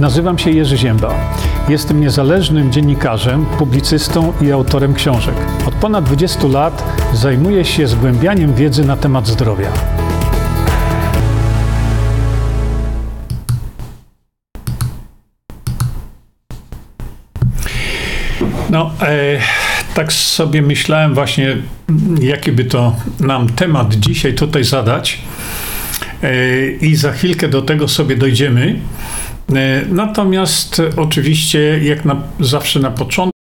Nazywam się Jerzy Ziemba. Jestem niezależnym dziennikarzem, publicystą i autorem książek. Od ponad 20 lat zajmuję się zgłębianiem wiedzy na temat zdrowia. No, e, tak sobie myślałem właśnie, jaki by to nam temat dzisiaj tutaj zadać. E, I za chwilkę do tego sobie dojdziemy. E, natomiast oczywiście, jak na, zawsze na początku,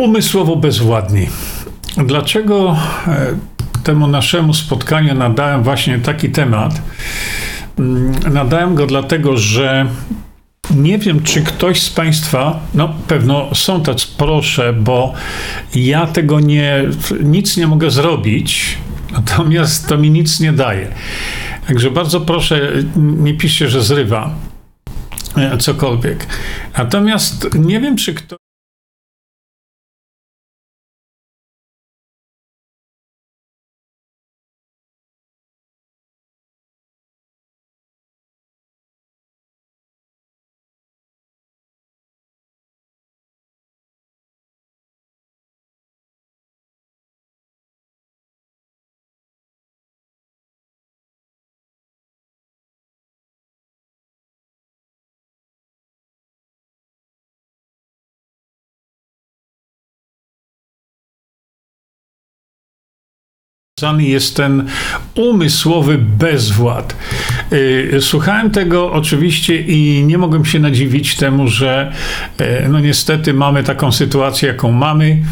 umysłowo bezwładni. Dlaczego e, temu naszemu spotkaniu nadałem właśnie taki temat? Mm, nadałem go dlatego, że nie wiem, czy ktoś z Państwa, no pewno są tacy, proszę, bo ja tego nie, nic nie mogę zrobić, natomiast to mi nic nie daje. Także bardzo proszę, nie piszcie, że zrywa cokolwiek. Natomiast nie wiem, czy ktoś. Jest ten umysłowy bezwład. Y, słuchałem tego oczywiście i nie mogłem się nadziwić temu, że y, no niestety mamy taką sytuację, jaką mamy.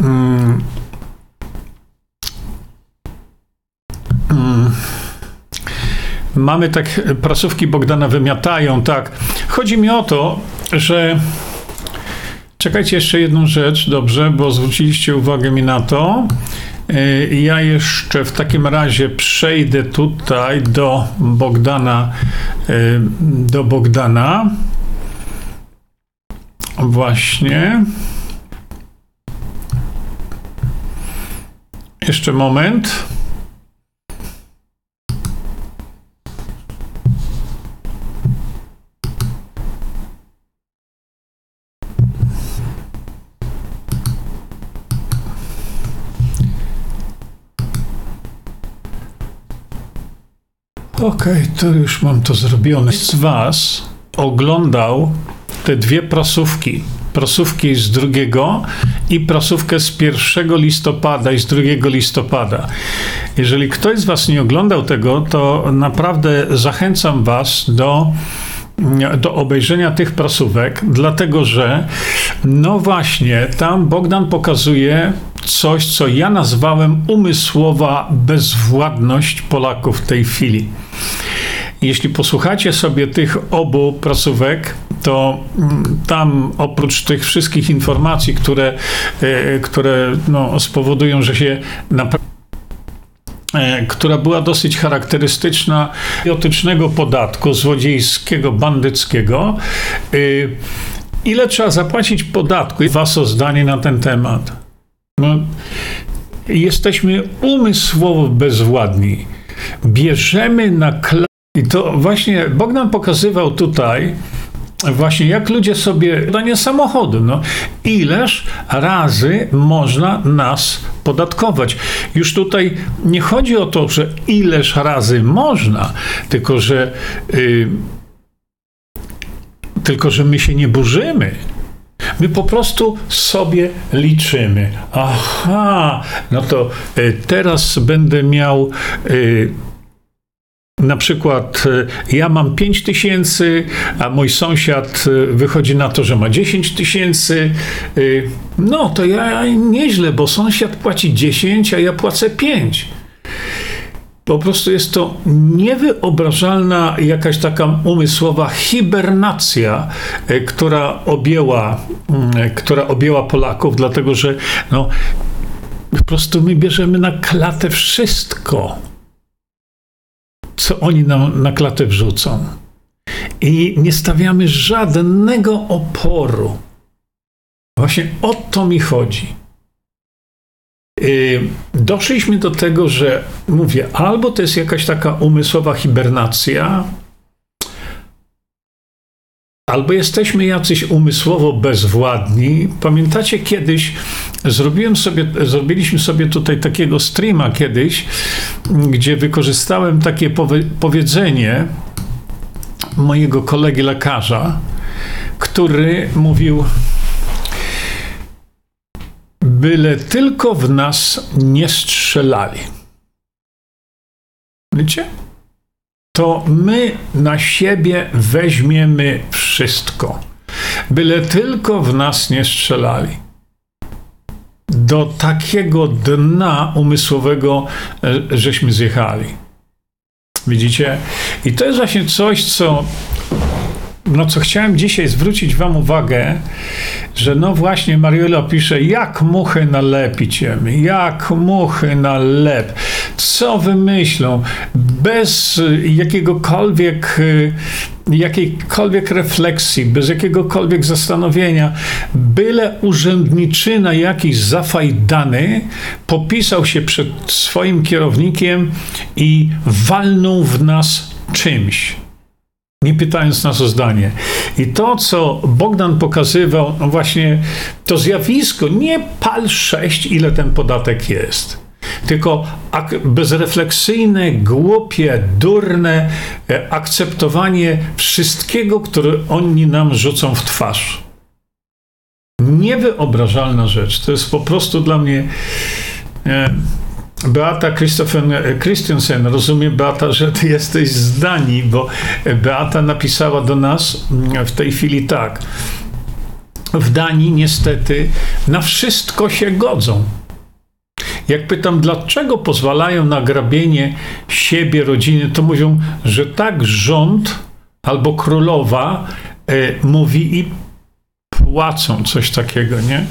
Mm. Mm. Mamy tak, prasówki Bogdana wymiatają, tak. Chodzi mi o to, że czekajcie jeszcze jedną rzecz, dobrze, bo zwróciliście uwagę mi na to. E, ja jeszcze w takim razie przejdę tutaj do Bogdana, e, do Bogdana. Właśnie. Jeszcze moment. Okej, okay, to już mam to zrobione. Z Was oglądał te dwie prasówki. Prasówki z drugiego i prasówkę z 1 listopada i z 2 listopada. Jeżeli ktoś z Was nie oglądał tego, to naprawdę zachęcam Was do do obejrzenia tych prasówek, dlatego że, no właśnie, tam Bogdan pokazuje coś, co ja nazwałem umysłowa bezwładność Polaków w tej chwili. Jeśli posłuchacie sobie tych obu prasówek, to mm, tam oprócz tych wszystkich informacji, które, e, które no, spowodują, że się naprawdę e, która była dosyć charakterystyczna idiotycznego podatku złodziejskiego, bandyckiego. E, ile trzeba zapłacić podatku? Wasze zdanie na ten temat. No, jesteśmy umysłowo bezwładni. Bierzemy na klas. I to właśnie Bogdan pokazywał tutaj, właśnie jak ludzie sobie danie samochodu, no ileż razy można nas podatkować. Już tutaj nie chodzi o to, że ileż razy można, tylko że, yy, tylko że my się nie burzymy My po prostu sobie liczymy. Aha, no to y, teraz będę miał y, na przykład y, ja mam 5 tysięcy, a mój sąsiad wychodzi na to, że ma 10 tysięcy. No to ja nieźle, bo sąsiad płaci 10, a ja płacę 5. Po prostu jest to niewyobrażalna jakaś taka umysłowa hibernacja, która objęła, która objęła Polaków, dlatego że no, po prostu my bierzemy na klatę wszystko, co oni nam na klatę wrzucą. I nie stawiamy żadnego oporu. Właśnie o to mi chodzi. Y, doszliśmy do tego, że mówię, albo to jest jakaś taka umysłowa hibernacja, albo jesteśmy jacyś umysłowo bezwładni. Pamiętacie kiedyś, zrobiłem sobie, zrobiliśmy sobie tutaj takiego streama kiedyś, gdzie wykorzystałem takie powiedzenie mojego kolegi lekarza, który mówił, byle tylko w nas nie strzelali. Wiecie? To my na siebie weźmiemy wszystko. Byle tylko w nas nie strzelali. Do takiego dna umysłowego e, żeśmy zjechali. Widzicie? I to jest właśnie coś, co no co chciałem dzisiaj zwrócić wam uwagę, że no właśnie Mariola pisze, jak muchy nalepić jak muchy na lep. Co wymyślą? Bez jakiegokolwiek, jakiejkolwiek refleksji, bez jakiegokolwiek zastanowienia, byle urzędniczyna jakiś zafajdany popisał się przed swoim kierownikiem i walnął w nas czymś nie pytając nas o zdanie. I to, co Bogdan pokazywał, no właśnie to zjawisko, nie pal 6, ile ten podatek jest. Tylko bezrefleksyjne, głupie, durne e, akceptowanie wszystkiego, które oni nam rzucą w twarz. Niewyobrażalna rzecz. To jest po prostu dla mnie. E, Beata Christensen, rozumiem Beata, że ty jesteś z Danii, bo Beata napisała do nas w tej chwili tak. W Danii niestety na wszystko się godzą. Jak pytam, dlaczego pozwalają na grabienie siebie, rodziny, to mówią, że tak rząd albo królowa e, mówi i płacą coś takiego, nie?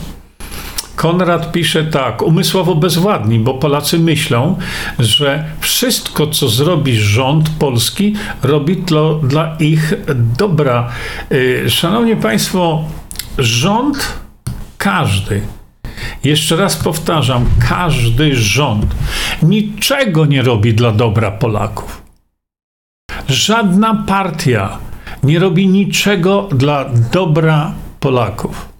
Konrad pisze tak, umysłowo bezwładni, bo Polacy myślą, że wszystko, co zrobi rząd polski, robi to dla ich dobra. Y, szanowni Państwo, rząd każdy, jeszcze raz powtarzam, każdy rząd niczego nie robi dla dobra Polaków. Żadna partia nie robi niczego dla dobra Polaków.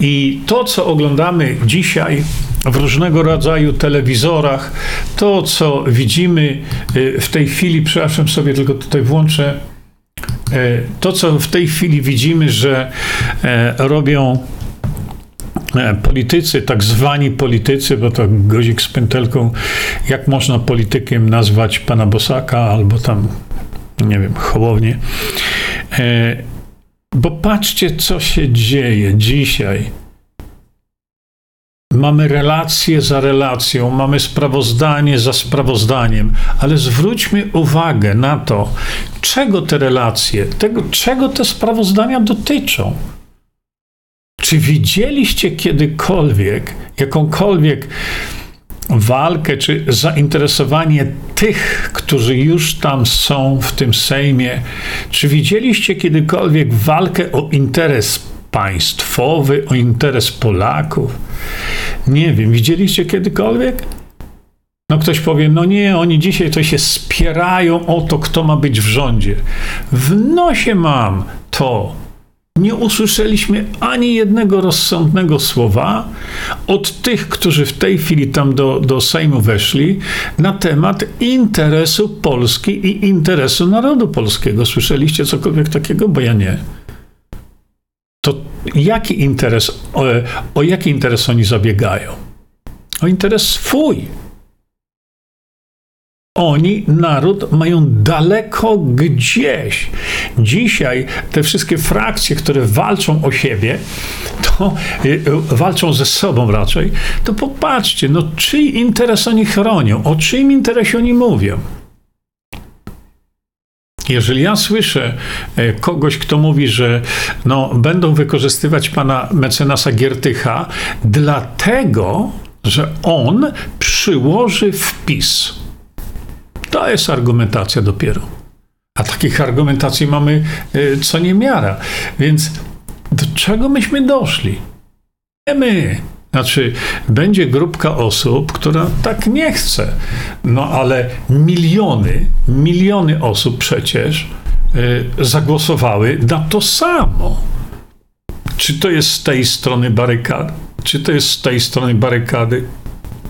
I to, co oglądamy dzisiaj w różnego rodzaju telewizorach, to, co widzimy y, w tej chwili, przepraszam sobie, tylko tutaj włączę, to, co w tej chwili widzimy, że e, robią e, politycy, tak zwani politycy, bo to gozik z pętelką, jak można politykiem nazwać pana Bosaka albo tam, nie wiem, Hołownię. E, bo patrzcie, co się dzieje dzisiaj. Mamy relację za relacją, mamy sprawozdanie za sprawozdaniem, ale zwróćmy uwagę na to, czego te relacje, tego, czego te sprawozdania dotyczą. Czy widzieliście kiedykolwiek jakąkolwiek walkę czy zainteresowanie tych, którzy już tam są w tym Sejmie. Czy widzieliście kiedykolwiek walkę o interes państwowy, o interes Polaków? Nie wiem, widzieliście kiedykolwiek? No ktoś powie, no nie, oni dzisiaj to się spierają o to, kto ma być w rządzie. W nosie mam to, nie usłyszeliśmy ani jednego rozsądnego słowa od tych, którzy w tej chwili tam do, do Sejmu weszli, na temat interesu Polski i interesu narodu polskiego. Słyszeliście cokolwiek takiego? Bo ja nie. Jaki interes, o, o jaki interes oni zabiegają? O interes swój oni, naród, mają daleko gdzieś. Dzisiaj te wszystkie frakcje, które walczą o siebie, to y, y, walczą ze sobą raczej, to popatrzcie, no czyj interes oni chronią, o czyim interesie oni mówią. Jeżeli ja słyszę e, kogoś, kto mówi, że no, będą wykorzystywać pana mecenasa Giertycha, dlatego, że on przyłoży wpis to jest argumentacja dopiero. A takich argumentacji mamy y, co niemiara. Więc do czego myśmy doszli? Nie my. Znaczy, będzie grupka osób, która tak nie chce. No ale miliony, miliony osób przecież y, zagłosowały na to samo. Czy to jest z tej strony barykady? Czy to jest z tej strony barykady?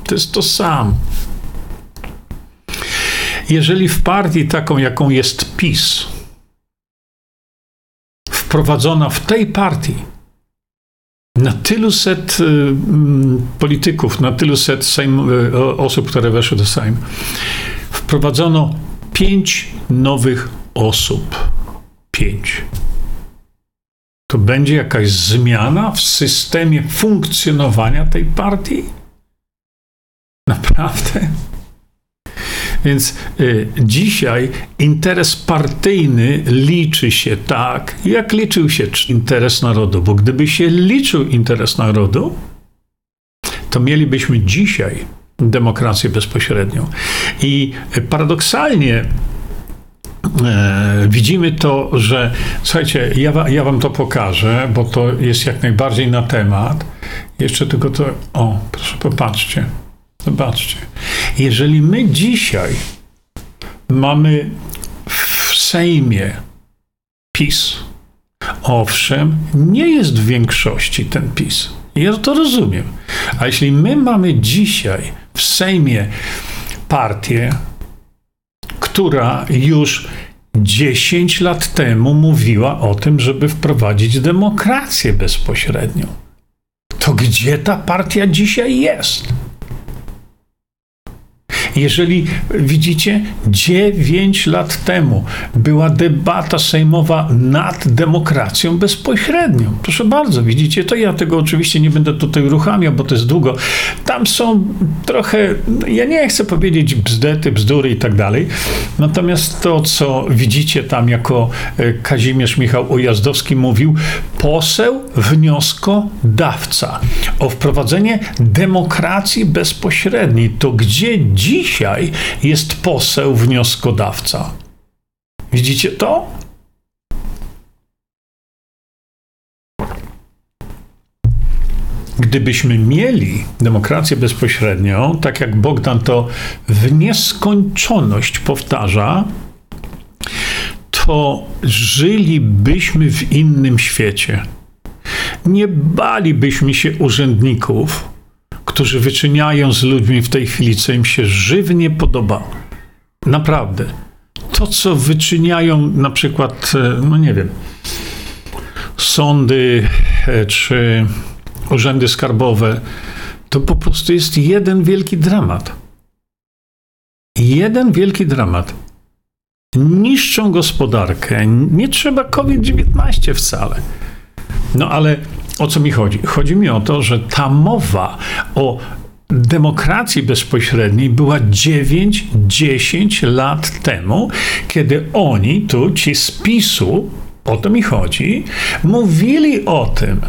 To jest to samo. Jeżeli w partii taką, jaką jest PiS, wprowadzona w tej partii na tylu set y, mm, polityków, na tylu set Sejm, y, osób, które weszły do Sejmu, wprowadzono pięć nowych osób. Pięć. To będzie jakaś zmiana w systemie funkcjonowania tej partii? Naprawdę? Więc y, dzisiaj interes partyjny liczy się tak, jak liczył się interes narodu. Bo gdyby się liczył interes narodu, to mielibyśmy dzisiaj demokrację bezpośrednią. I paradoksalnie e, widzimy to, że słuchajcie, ja, ja wam to pokażę, bo to jest jak najbardziej na temat. Jeszcze tylko to, o, proszę popatrzcie. Zobaczcie, jeżeli my dzisiaj mamy w Sejmie PiS, owszem, nie jest w większości ten PiS. Ja to rozumiem. A jeśli my mamy dzisiaj w Sejmie partię, która już 10 lat temu mówiła o tym, żeby wprowadzić demokrację bezpośrednią, to gdzie ta partia dzisiaj jest? Jeżeli widzicie, 9 lat temu była debata sejmowa nad demokracją bezpośrednią. Proszę bardzo, widzicie, to ja tego oczywiście nie będę tutaj uruchamiał, bo to jest długo. Tam są trochę, ja nie chcę powiedzieć bzdety, bzdury i tak dalej. Natomiast to, co widzicie tam jako e, Kazimierz Michał Ujazdowski mówił, poseł wnioskodawca o wprowadzenie demokracji bezpośredniej. To gdzie dziś dzisiaj jest poseł wnioskodawca. Widzicie to? Gdybyśmy mieli demokrację bezpośrednią, tak jak Bogdan to w nieskończoność powtarza, to żylibyśmy w innym świecie. Nie balibyśmy się urzędników, którzy wyczyniają z ludźmi w tej chwili, co im się żywnie podoba. Naprawdę. To, co wyczyniają na przykład, e, no nie wiem, sądy e, czy urzędy skarbowe, to po prostu jest jeden wielki dramat. Jeden wielki dramat. Niszczą gospodarkę. Nie trzeba COVID-19 wcale. No ale o co mi chodzi? Chodzi mi o to, że ta mowa o demokracji bezpośredniej była 9-10 lat temu, kiedy oni tu, ci z PiSu, o to mi chodzi, mówili o tym.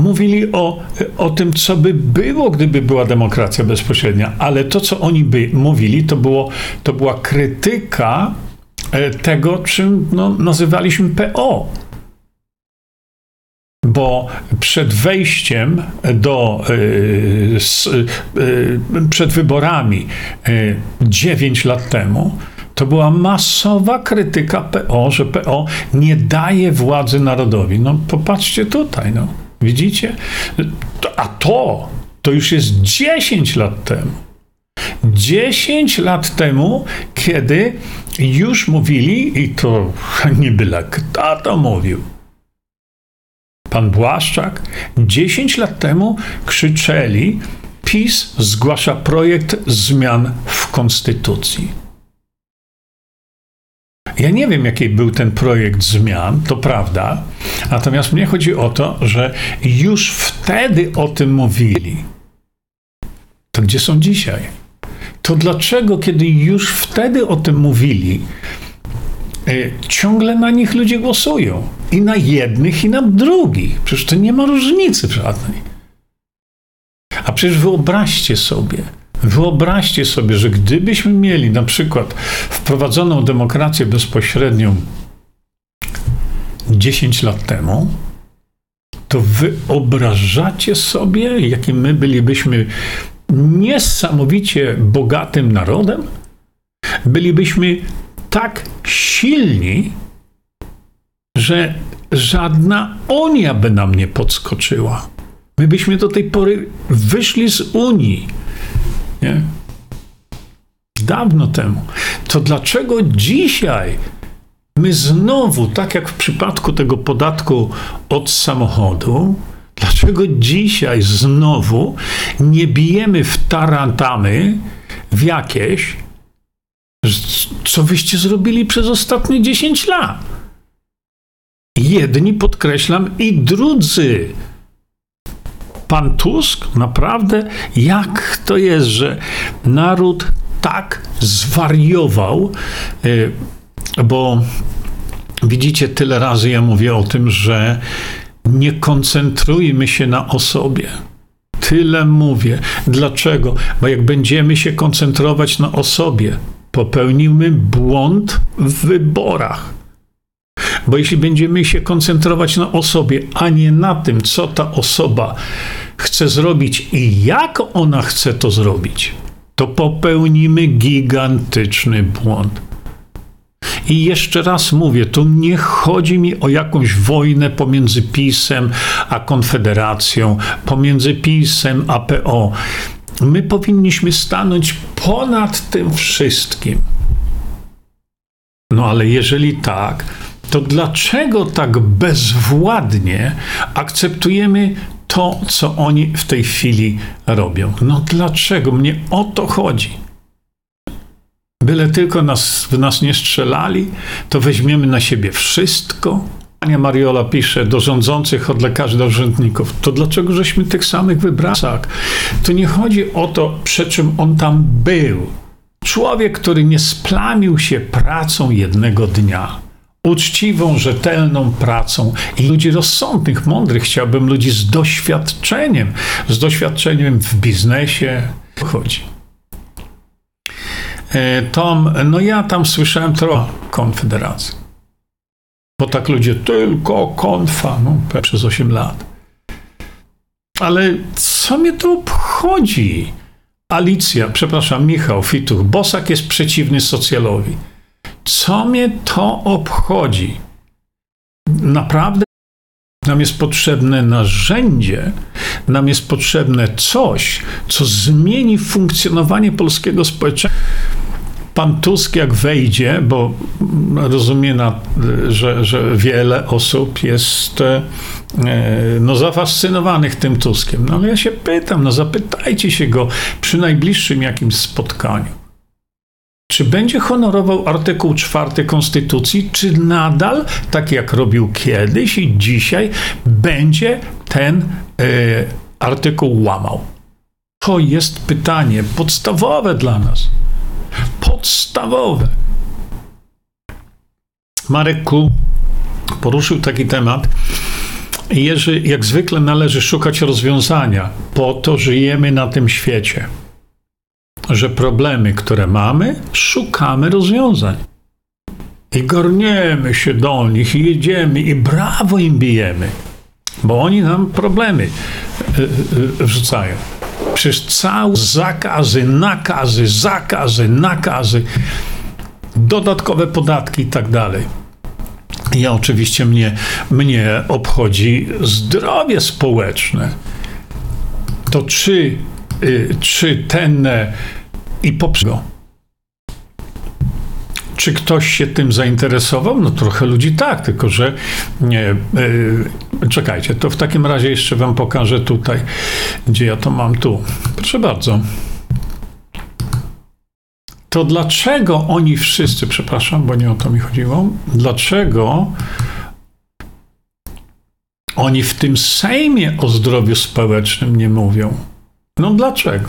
Mówili o, o tym, co by było, gdyby była demokracja bezpośrednia, ale to, co oni by mówili, to, było, to była krytyka e, tego, czym no, nazywaliśmy PO bo przed wejściem do, e, e, przed wyborami 9 lat temu, To była masowa krytyka PO, że PO nie daje władzy narodowi. No popatrzcie tutaj, no. Widzicie? A to, to już jest 10 lat temu. 10 lat temu, kiedy już mówili, i to nie byle kto to mówił, pan Błaszczak, 10 lat temu krzyczeli, PiS zgłasza projekt zmian w konstytucji. Ja nie wiem, jaki był ten projekt zmian, to prawda. Natomiast mnie chodzi o to, że już wtedy o tym mówili. To gdzie są dzisiaj? To dlaczego, kiedy już wtedy o tym mówili, ciągle na nich ludzie głosują? I na jednych, i na drugich. Przecież to nie ma różnicy żadnej. A przecież wyobraźcie sobie, Wyobraźcie sobie, że gdybyśmy mieli na przykład wprowadzoną demokrację bezpośrednią 10 lat temu, to wyobrażacie sobie, jakim my bylibyśmy niesamowicie bogatym narodem? Bylibyśmy tak silni, że żadna Unia by nam nie podskoczyła. My byśmy do tej pory wyszli z Unii nie? Dawno temu. To dlaczego dzisiaj my znowu, tak jak w przypadku tego podatku od samochodu, dlaczego dzisiaj znowu nie bijemy w tarantamy w jakieś, co wyście zrobili przez ostatnie 10 lat? Jedni, podkreślam, i drudzy pan Tusk naprawdę, jak to jest, że naród tak zwariował, y, bo widzicie, tyle razy ja mówię o tym, że nie koncentrujmy się na osobie. Tyle mówię. Dlaczego? Bo jak będziemy się koncentrować na osobie, popełnimy błąd w wyborach. Bo jeśli będziemy się koncentrować na osobie, a nie na tym, co ta osoba chce zrobić i jak ona chce to zrobić, to popełnimy gigantyczny błąd. I jeszcze raz mówię, tu nie chodzi mi o jakąś wojnę pomiędzy PiSem a Konfederacją, pomiędzy PiSem a PO. My powinniśmy stanąć ponad tym wszystkim. No ale jeżeli tak, to dlaczego tak bezwładnie akceptujemy to, co oni w tej chwili robią? No dlaczego? Mnie o to chodzi. Byle tylko nas, w nas nie strzelali, to weźmiemy na siebie wszystko. Panie Mariola pisze do rządzących, od lekarzy do urzędników. To dlaczego żeśmy tych samych wybrali? To nie chodzi o to, przy czym on tam był. Człowiek, który nie splamił się pracą jednego dnia uczciwą, rzetelną pracą i ludzi rozsądnych, mądrych. Chciałbym ludzi z doświadczeniem, z doświadczeniem w biznesie. Chodzi. E, Tom, no ja tam słyszałem trochę Konfederacji. Bo tak ludzie, tylko konfa, no, przez 8 lat. Ale co mnie to obchodzi? Alicja, przepraszam, Michał Fituch, Bosak jest przeciwny socjalowi. Co mnie to obchodzi? Naprawdę nam jest potrzebne narzędzie, nam jest potrzebne coś, co zmieni funkcjonowanie polskiego społeczeństwa. Pan Tusk, jak wejdzie, bo rozumie, że, że wiele osób jest e, no, zafascynowanych tym Tuskiem. No ale ja się pytam, no zapytajcie się go przy najbliższym jakimś spotkaniu. Czy będzie honorował artykuł 4 Konstytucji, czy nadal, tak jak robił kiedyś i dzisiaj, będzie ten y, artykuł łamał? To jest pytanie podstawowe dla nas. Podstawowe. Marek Ku poruszył taki temat. Jerzy, jak zwykle należy szukać rozwiązania. Po to żyjemy na tym świecie że problemy, które mamy, szukamy rozwiązań. I gorniemy się do nich, i jedziemy, i brawo im bijemy, bo oni nam problemy y, y, y, wrzucają. Przecież całe zakazy, nakazy, zakazy, nakazy. dodatkowe podatki i tak dalej. Ja oczywiście mnie, mnie obchodzi zdrowie społeczne. To czy, y, czy ten i poprzednio czy ktoś się tym zainteresował? No trochę ludzi tak, tylko że nie. Yy, czekajcie, to w takim razie jeszcze wam pokażę tutaj, gdzie ja to mam tu. Proszę bardzo. To dlaczego oni wszyscy, przepraszam, bo nie o to mi chodziło, dlaczego oni w tym Sejmie o zdrowiu społecznym nie mówią? No dlaczego?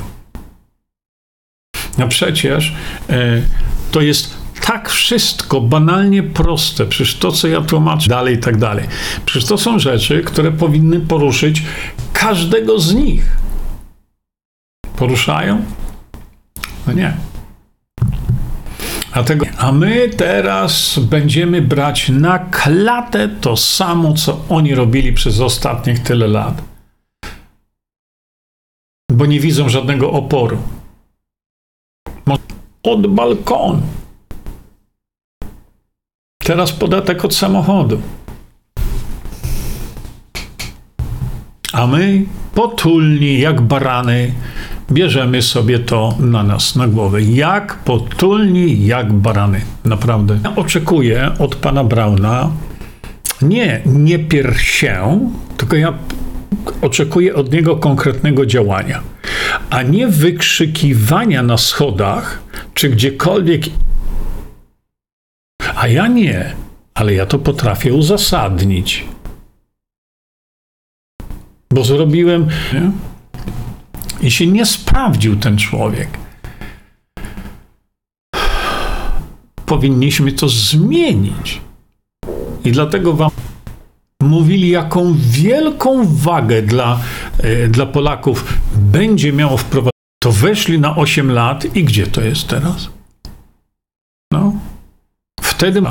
No przecież yy, to jest tak wszystko banalnie proste, przecież to, co ja tłumaczę, dalej i tak dalej. Przecież to są rzeczy, które powinny poruszyć każdego z nich. Poruszają? No nie. A, tego, a my teraz będziemy brać na klatę to samo, co oni robili przez ostatnich tyle lat. Bo nie widzą żadnego oporu. Od balkonu. Teraz podatek od samochodu. A my potulni jak barany bierzemy sobie to na nas, na głowę. Jak potulni jak barany. Naprawdę. Ja oczekuję od pana Brauna nie, nie piersię, tylko ja oczekuję od niego konkretnego działania, a nie wykrzykiwania na schodach czy gdziekolwiek a ja nie, ale ja to potrafię uzasadnić. Bo zrobiłem nie? i się nie sprawdził ten człowiek. Powinniśmy to zmienić. I dlatego wam mówili, jaką wielką wagę dla, e, dla Polaków będzie miało wprowadzenie. To weszli na 8 lat i gdzie to jest teraz? No, Wtedy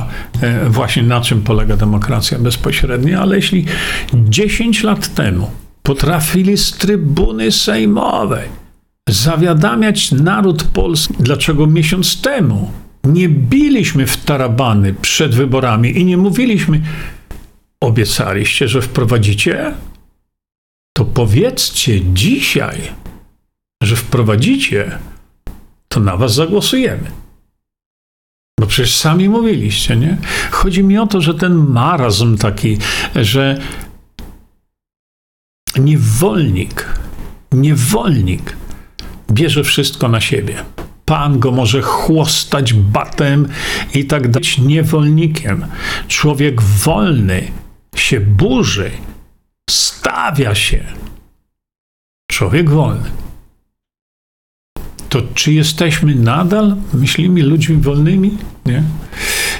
e, właśnie na czym polega demokracja bezpośrednia, ale jeśli 10 lat temu potrafili z trybuny sejmowej zawiadamiać naród polski, dlaczego miesiąc temu nie biliśmy w tarabany przed wyborami i nie mówiliśmy, obiecaliście, że wprowadzicie, to powiedzcie dzisiaj, że wprowadzicie, to na was zagłosujemy. Bo przecież sami mówiliście, nie? Chodzi mi o to, że ten marazm taki, że niewolnik, niewolnik bierze wszystko na siebie. Pan go może chłostać batem i tak dalej. Niewolnikiem. Człowiek wolny się burzy, stawia się. Człowiek wolny to czy jesteśmy nadal, myślimy, ludźmi wolnymi? Nie.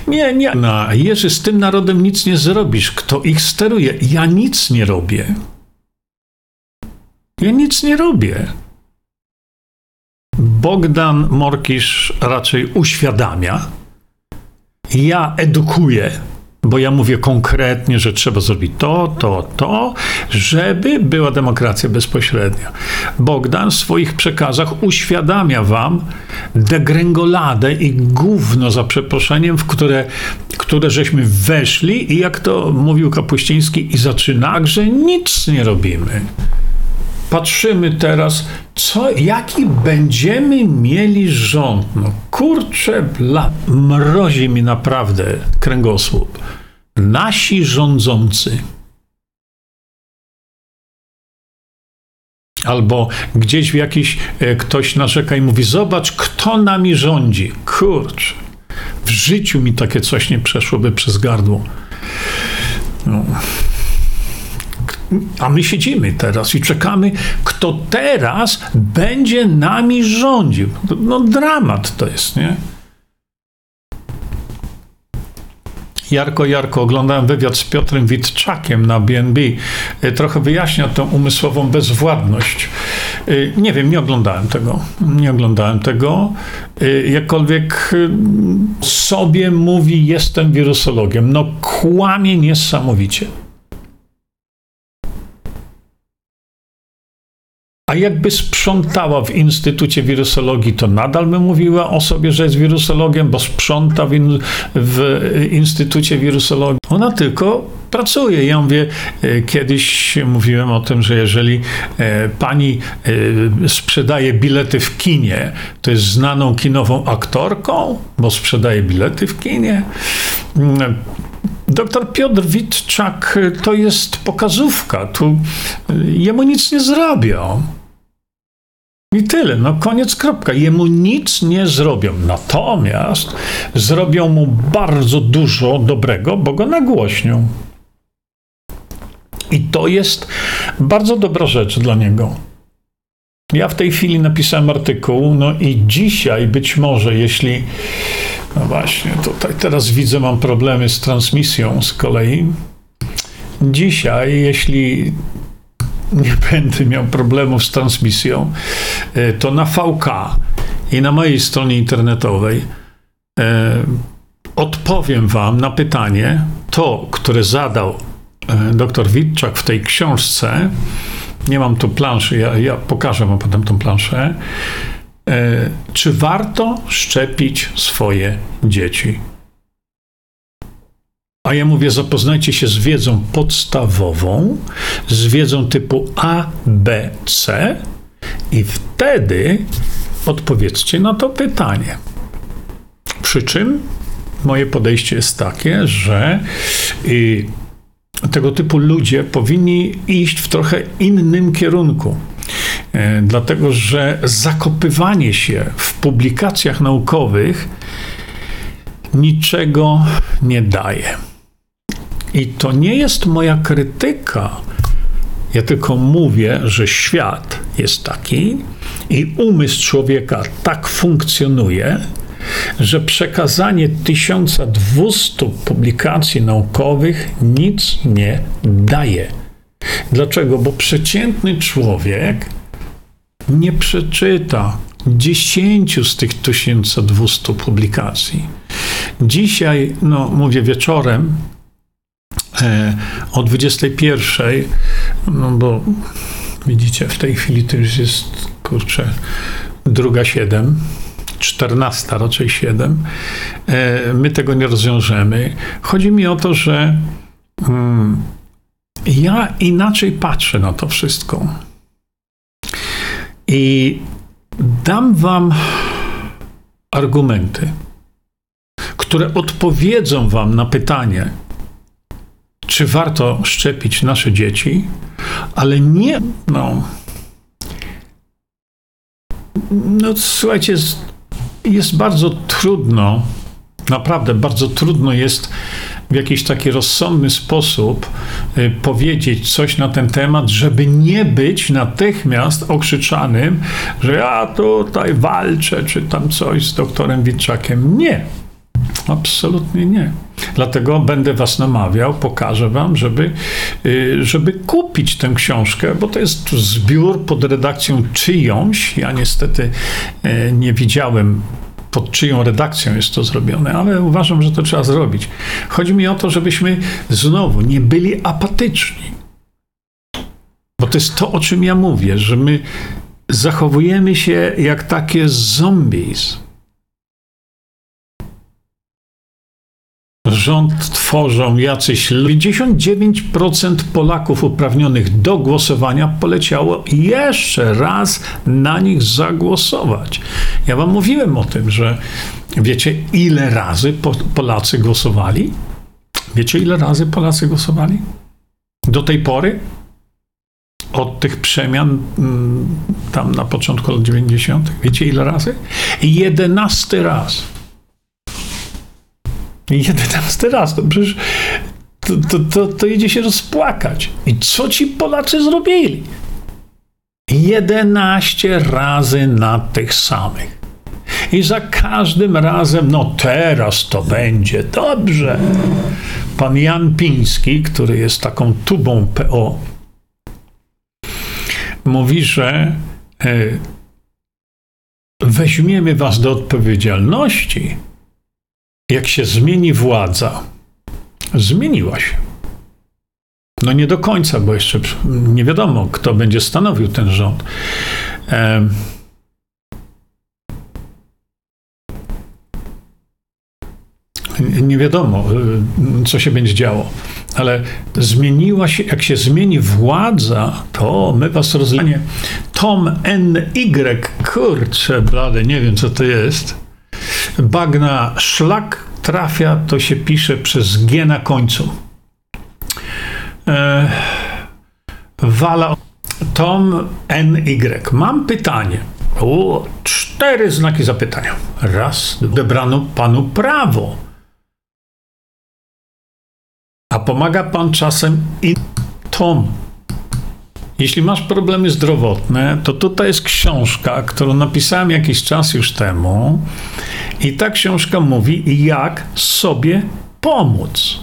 Nie, nie. No, Jerzy, z tym narodem nic nie zrobisz. Kto ich steruje? Ja nic nie robię. Ja nic nie robię. Bogdan Morkisz raczej uświadamia. Ja edukuję bo ja mówię konkretnie, że trzeba zrobić to, to, to, żeby była demokracja bezpośrednia. Bogdan w swoich przekazach uświadamia wam degręgoladę i gówno za przeproszeniem, w które, które żeśmy weszli i jak to mówił Kapuściński i zaczyna, że nic nie robimy. Patrzymy teraz, co, jaki będziemy mieli rząd. No kurczę, bla, mrozi mi naprawdę kręgosłup nasi rządzący. Albo gdzieś w jakiś e, ktoś narzeka i mówi: Zobacz, kto nami rządzi. Kurczę, w życiu mi takie coś nie przeszłoby przez gardło. No. A my siedzimy teraz i czekamy, kto teraz będzie nami rządził. No, dramat to jest, nie? Jarko, Jarko, oglądałem wywiad z Piotrem Witczakiem na BNB. E, trochę wyjaśnia tą umysłową bezwładność. E, nie wiem, nie oglądałem tego. Nie oglądałem tego. E, jakkolwiek sobie mówi, jestem wirusologiem. No kłamie niesamowicie. A jakby sprzątała w Instytucie Wirusologii, to nadal by mówiła o sobie, że jest wirusologiem, bo sprząta w, in, w Instytucie Wirusologii. Ona tylko pracuje. Ja mówię, e, kiedyś mówiłem o tym, że jeżeli e, pani e, sprzedaje bilety w kinie, to jest znaną kinową aktorką, bo sprzedaje bilety w kinie. Mm, doktor Piotr Witczak to jest pokazówka. Tu jemu nic nie zrobią. I tyle, no koniec, kropka. Jemu nic nie zrobią. Natomiast zrobią mu bardzo dużo dobrego, bo go nagłośnią. I to jest bardzo dobra rzecz dla niego. Ja w tej chwili napisałem artykuł, no i dzisiaj być może, jeśli. No właśnie, tutaj teraz widzę, mam problemy z transmisją z kolei. Dzisiaj, jeśli nie będę miał problemów z transmisją, e, to na VK i na mojej stronie internetowej e, odpowiem Wam na pytanie, to, które zadał e, dr Witczak w tej książce. Nie mam tu planszy, ja, ja pokażę Wam potem tą planszę. Czy warto szczepić swoje dzieci? A ja mówię, zapoznajcie się z wiedzą podstawową, z wiedzą typu A, B, C i wtedy odpowiedzcie na to pytanie. Przy czym moje podejście jest takie, że y, tego typu ludzie powinni iść w trochę innym kierunku. Y, dlatego, że zakopywanie się w publikacjach naukowych niczego nie daje. I to nie jest moja krytyka. Ja tylko mówię, że świat jest taki i umysł człowieka tak funkcjonuje, że przekazanie 1200 publikacji naukowych nic nie daje. Dlaczego? Bo przeciętny człowiek nie przeczyta 10 z tych 1200 publikacji. Dzisiaj, no mówię wieczorem, o 21, no bo widzicie, w tej chwili to już jest, kurczę, druga 7, 14 raczej 7. E, my tego nie rozwiążemy. Chodzi mi o to, że mm, ja inaczej patrzę na to wszystko. I dam wam argumenty, które odpowiedzą wam na pytanie, czy warto szczepić nasze dzieci, ale nie, no. No, słuchajcie, jest, jest bardzo trudno, naprawdę bardzo trudno jest w jakiś taki rozsądny sposób y, powiedzieć coś na ten temat, żeby nie być natychmiast okrzyczanym, że ja tutaj walczę, czy tam coś z doktorem Witczakiem. Nie. Absolutnie nie. Dlatego będę Was namawiał, pokażę Wam, żeby, y, żeby kupić tę książkę, bo to jest zbiór pod redakcją czyjąś. Ja niestety y, nie widziałem pod czyją redakcją jest to zrobione, ale uważam, że to trzeba zrobić. Chodzi mi o to, żebyśmy znowu nie byli apatyczni. Bo to jest to, o czym ja mówię, że my zachowujemy się jak takie zombies. Rząd tworzą jacyś 59% Polaków uprawnionych do głosowania poleciało jeszcze raz na nich zagłosować. Ja wam mówiłem o tym, że wiecie ile razy Polacy głosowali? Wiecie ile razy Polacy głosowali? Do tej pory? Od tych przemian mm, tam na początku lat 90. Wiecie ile razy? 11 raz. Jedenasty raz, to przecież to, to, to, to idzie się rozpłakać. I co ci Polacy zrobili? Jedenaście razy na tych samych. I za każdym razem, no teraz to będzie dobrze. Pan Jan Piński, który jest taką tubą PO, mówi, że e, weźmiemy was do odpowiedzialności jak się zmieni władza, zmieniła się. No nie do końca, bo jeszcze nie wiadomo, kto będzie stanowił ten rząd. Nie wiadomo, y, co się będzie działo, ale zmieniła się, jak się zmieni władza, to my was rozlanie. Tom NY, kurczę, blade, nie wiem co to jest. Bagna szlak trafia, to się pisze przez G na końcu. E, wala Tom NY. Mam pytanie. O, cztery znaki zapytania. Raz, odebrano panu prawo. A pomaga pan czasem i Tom. Jeśli masz problemy zdrowotne, to tutaj jest książka, którą napisałem jakiś czas już temu. I ta książka mówi, jak sobie pomóc.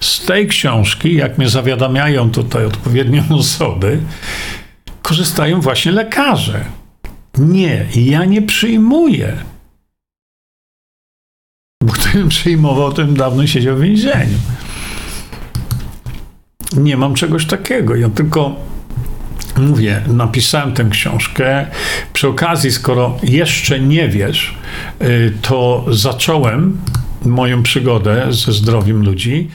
Z tej książki, jak mnie zawiadamiają tutaj odpowiednie osoby, korzystają właśnie lekarze. Nie, ja nie przyjmuję. Bo gdybym przyjmował, to bym dawno siedział w więzieniu. Nie mam czegoś takiego. Ja tylko mówię, napisałem tę książkę. Przy okazji, skoro jeszcze nie wiesz, y, to zacząłem moją przygodę ze zdrowiem ludzi.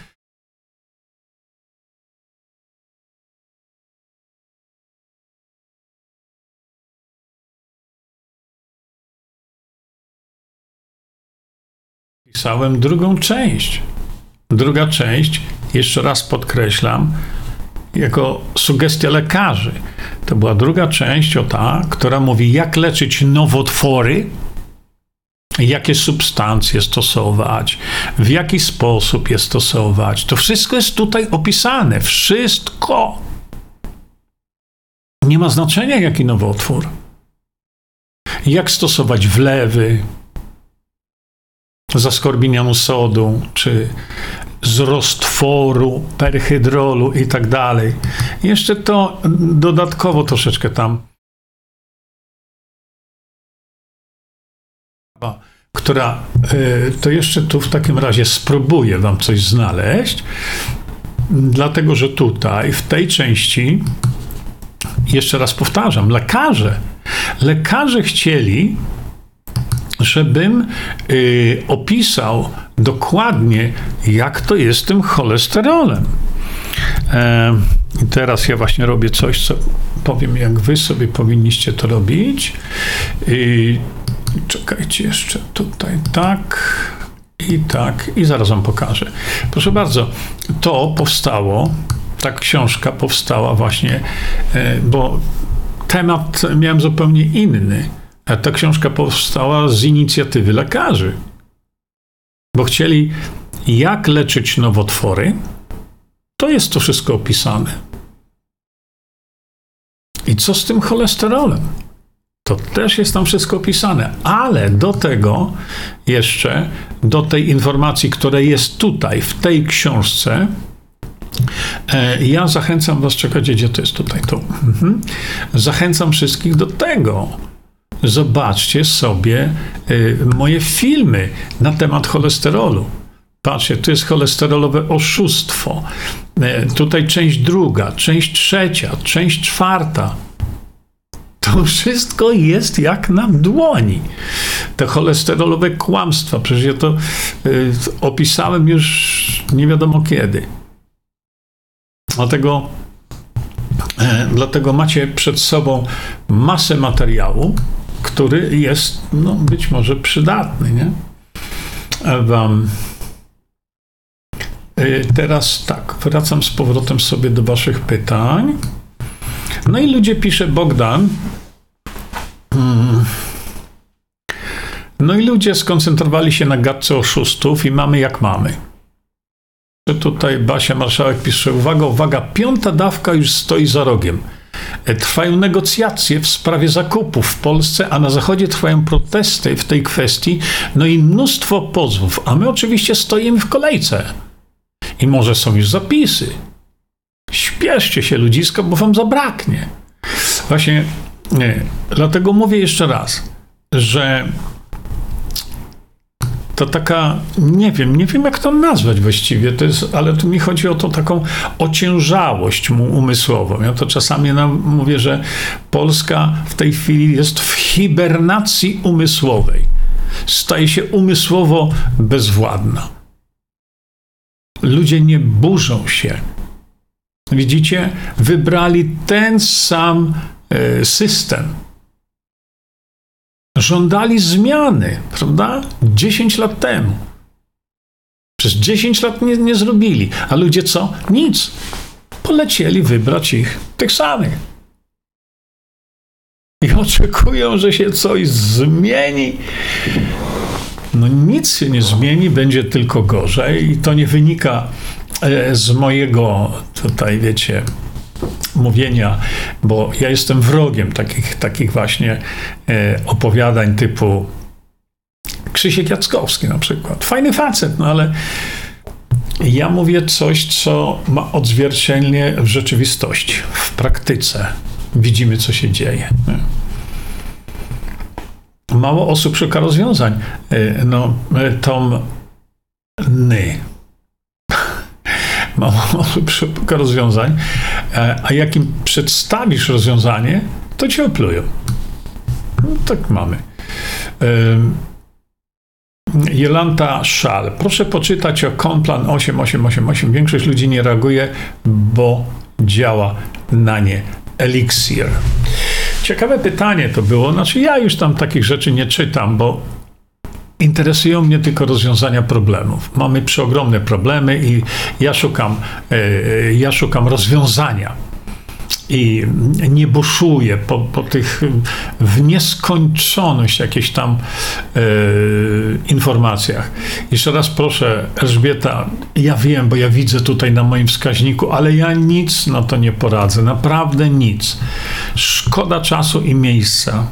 Pisałem drugą część. Druga część, jeszcze raz podkreślam, jako sugestia lekarzy. To była druga część, o ta, która mówi, jak leczyć nowotwory, jakie substancje stosować, w jaki sposób je stosować. To wszystko jest tutaj opisane. Wszystko. Nie ma znaczenia, jaki nowotwór. Jak stosować wlewy, zaskorbinianu sodu, czy z roztworu perhydrolu i tak dalej. Jeszcze to dodatkowo troszeczkę tam. Która y, to jeszcze tu w takim razie spróbuję wam coś znaleźć, dlatego że tutaj w tej części jeszcze raz powtarzam, lekarze. Lekarze chcieli żebym y, opisał dokładnie, jak to jest z tym cholesterolem. E, I teraz ja właśnie robię coś, co powiem, jak wy sobie powinniście to robić. I czekajcie jeszcze tutaj, tak i tak, i zaraz wam pokażę. Proszę bardzo, to powstało, ta książka powstała właśnie, e, bo temat miałem zupełnie inny. Ta książka powstała z inicjatywy lekarzy, bo chcieli, jak leczyć nowotwory. To jest to wszystko opisane. I co z tym cholesterolem? To też jest tam wszystko opisane, ale do tego jeszcze, do tej informacji, która jest tutaj, w tej książce, e, ja zachęcam Was, czekajcie, gdzie to jest tutaj, tu. Mhm. Zachęcam wszystkich do tego, Zobaczcie sobie y, moje filmy na temat cholesterolu. Patrzcie, tu jest cholesterolowe oszustwo. Y, tutaj część druga, część trzecia, część czwarta. To wszystko jest jak na dłoni. Te cholesterolowe kłamstwa, przecież ja to y, opisałem już nie wiadomo kiedy. Dlatego, dlatego macie przed sobą masę materiału, który jest no, być może przydatny. Nie? Wam. Y, teraz tak, wracam z powrotem sobie do Waszych pytań. No i ludzie pisze Bogdan. No i ludzie skoncentrowali się na gadce oszustów i mamy jak mamy. Tutaj Basia Marszałek pisze, uwaga, uwaga, piąta dawka już stoi za rogiem. Trwają negocjacje w sprawie zakupów w Polsce, a na Zachodzie trwają protesty w tej kwestii, no i mnóstwo pozwów, a my oczywiście stoimy w kolejce. I może są już zapisy. Śpieszcie się, ludziska, bo wam zabraknie. Właśnie, nie, dlatego mówię jeszcze raz, że to taka, nie wiem, nie wiem jak to nazwać właściwie, to jest, ale tu mi chodzi o to taką ociężałość umysłową. Ja to czasami mówię, że Polska w tej chwili jest w hibernacji umysłowej. Staje się umysłowo bezwładna. Ludzie nie burzą się. Widzicie, wybrali ten sam e, system żądali zmiany, prawda? 10 lat temu. Przez 10 lat nie, nie zrobili. A ludzie co? Nic. Polecieli wybrać ich, tych samych. I oczekują, że się coś zmieni. No nic się nie zmieni, będzie tylko gorzej. I to nie wynika e, z mojego tutaj, wiecie, mówienia, bo ja jestem wrogiem takich, takich właśnie e, opowiadań typu Krzysiek Jackowski na przykład. Fajny facet, no ale ja mówię coś, co ma odzwierciedlenie w rzeczywistości, w praktyce. Widzimy, co się dzieje. Mało osób szuka rozwiązań. E, no, e, Tom Ny mało szuka rozwiązań, e, a jak im przedstawisz rozwiązanie, to cię oplują. No, tak mamy. Jolanta Szal. Proszę poczytać o Komplan 8888. Większość ludzi nie reaguje, bo działa na nie eliksir. Ciekawe pytanie to było. Znaczy, ja już tam takich rzeczy nie czytam, bo Interesują mnie tylko rozwiązania problemów. Mamy przeogromne problemy i ja szukam, e, ja szukam rozwiązania. I nie buszuję po, po tych w nieskończoność jakichś tam e, informacjach. Jeszcze raz proszę, Elżbieta, ja wiem, bo ja widzę tutaj na moim wskaźniku, ale ja nic na to nie poradzę. Naprawdę nic. Szkoda czasu i miejsca.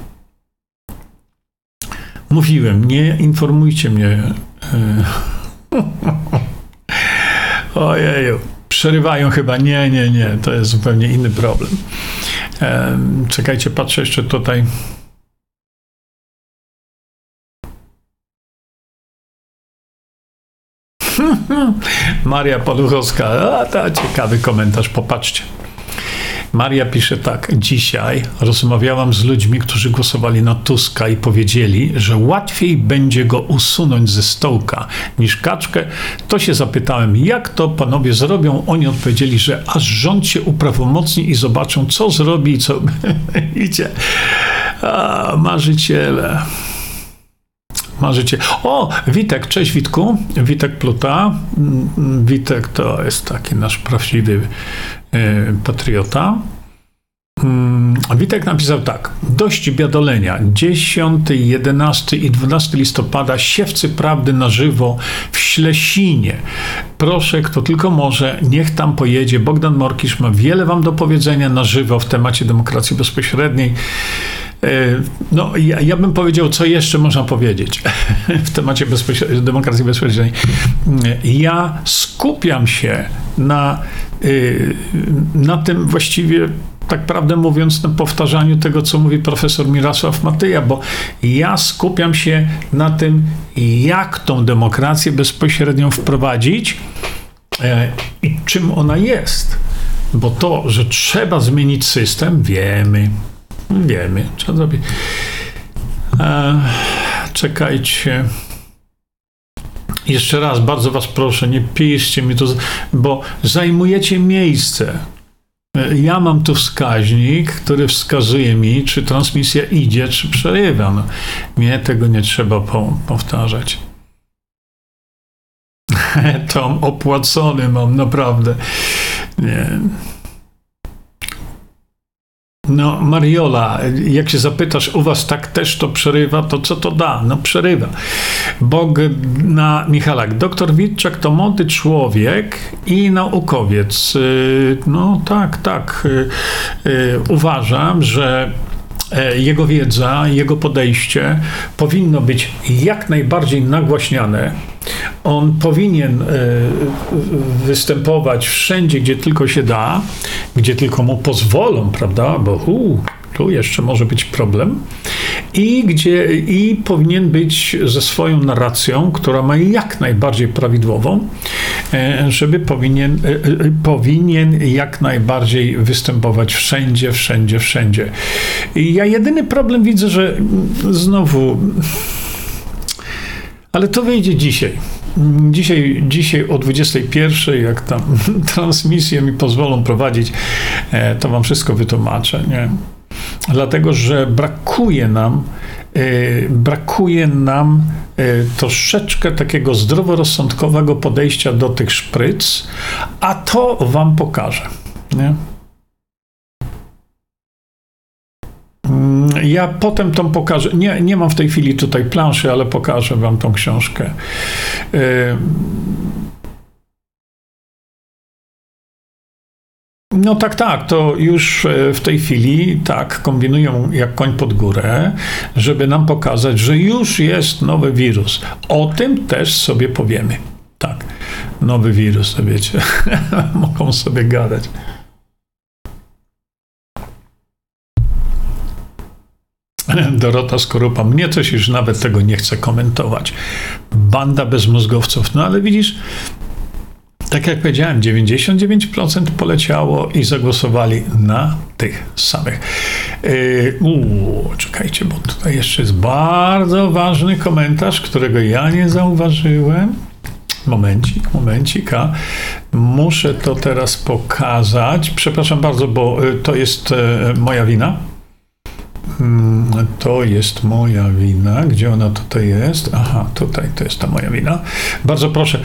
Mówiłem, nie informujcie mnie. E, Ojeju, przerywają chyba. Nie, nie, nie, to jest zupełnie inny problem. E, czekajcie, patrzę jeszcze tutaj. Maria Paluchowska, a ta ciekawy komentarz, popatrzcie. Maria pisze tak. Dzisiaj rozmawiałam z ludźmi, którzy głosowali na Tuska i powiedzieli, że łatwiej będzie go usunąć ze stołka niż kaczkę. To się zapytałem, jak to panowie zrobią? Oni odpowiedzieli, że aż rząd się uprawomocni i zobaczą, co zrobi i co idzie. A, marzyciele. Marzycie. O, Witek, cześć Witku. Witek Pluta. Mm, Witek to jest taki nasz prawdziwy patriota. Witek napisał tak. Dość biadolenia. 10, 11 i 12 listopada siewcy prawdy na żywo w Ślesinie. Proszę, kto tylko może, niech tam pojedzie. Bogdan Morkisz ma wiele wam do powiedzenia na żywo w temacie demokracji bezpośredniej. E, no, ja, ja, bym powiedział, co jeszcze można powiedzieć w temacie bezpośredniej, demokracji bezpośredniej. Ja skupiam się na, y, na tym właściwie tak prawdę mówiąc, na powtarzaniu tego, co mówi profesor Mirosław Matyja, bo ja skupiam się na tym, jak tą demokrację bezpośrednią wprowadzić e, i czym ona jest. Bo to, że trzeba zmienić system, wiemy. Wiemy, trzeba zrobić. E, czekajcie. Jeszcze raz, bardzo Was proszę, nie piszcie mi to, bo zajmujecie miejsce. E, ja mam tu wskaźnik, który wskazuje mi, czy transmisja idzie, czy przerywa. No, mnie tego nie trzeba powtarzać. Tom opłacony mam, naprawdę. Nie. No, Mariola, jak się zapytasz, u was tak też to przerywa, to co to da? No, przerywa. Bog na Michalak. Doktor Witczak to młody człowiek i naukowiec. Y, no, tak, tak. Y, y, uważam, że jego wiedza, jego podejście powinno być jak najbardziej nagłaśniane on powinien e, występować wszędzie, gdzie tylko się da, gdzie tylko mu pozwolą, prawda? Bo uu, tu jeszcze może być problem. i, gdzie, i powinien być ze swoją narracją, która ma jak najbardziej prawidłową, e, żeby powinien, e, e, powinien jak najbardziej występować wszędzie, wszędzie, wszędzie. I ja jedyny problem widzę, że znowu. Ale to wyjdzie dzisiaj. Dzisiaj, dzisiaj o 21, jak tam transmisję mi pozwolą prowadzić, to wam wszystko wytłumaczę. Nie? Dlatego że brakuje nam, e, brakuje nam e, troszeczkę takiego zdroworozsądkowego podejścia do tych szpryc, a to wam pokażę. Nie? Mm, ja potem tą pokażę. Nie, nie mam w tej chwili tutaj planszy, ale pokażę wam tą książkę. E, No tak, tak, to już e, w tej chwili tak kombinują jak koń pod górę, żeby nam pokazać, że już jest nowy wirus. O tym też sobie powiemy. Tak, nowy wirus, to wiecie, mogą sobie gadać. Dorota Skorupa, mnie coś już nawet tego nie chce komentować. Banda bezmózgowców. No ale widzisz, tak jak powiedziałem, 99% poleciało i zagłosowali na tych samych. Yy, czekajcie, bo tutaj jeszcze jest bardzo ważny komentarz, którego ja nie zauważyłem. Momencik, momencik, a muszę to teraz pokazać. Przepraszam bardzo, bo y, to jest y, moja wina. Mm, to jest moja wina. Gdzie ona tutaj jest? Aha, tutaj to jest ta moja wina. Bardzo proszę,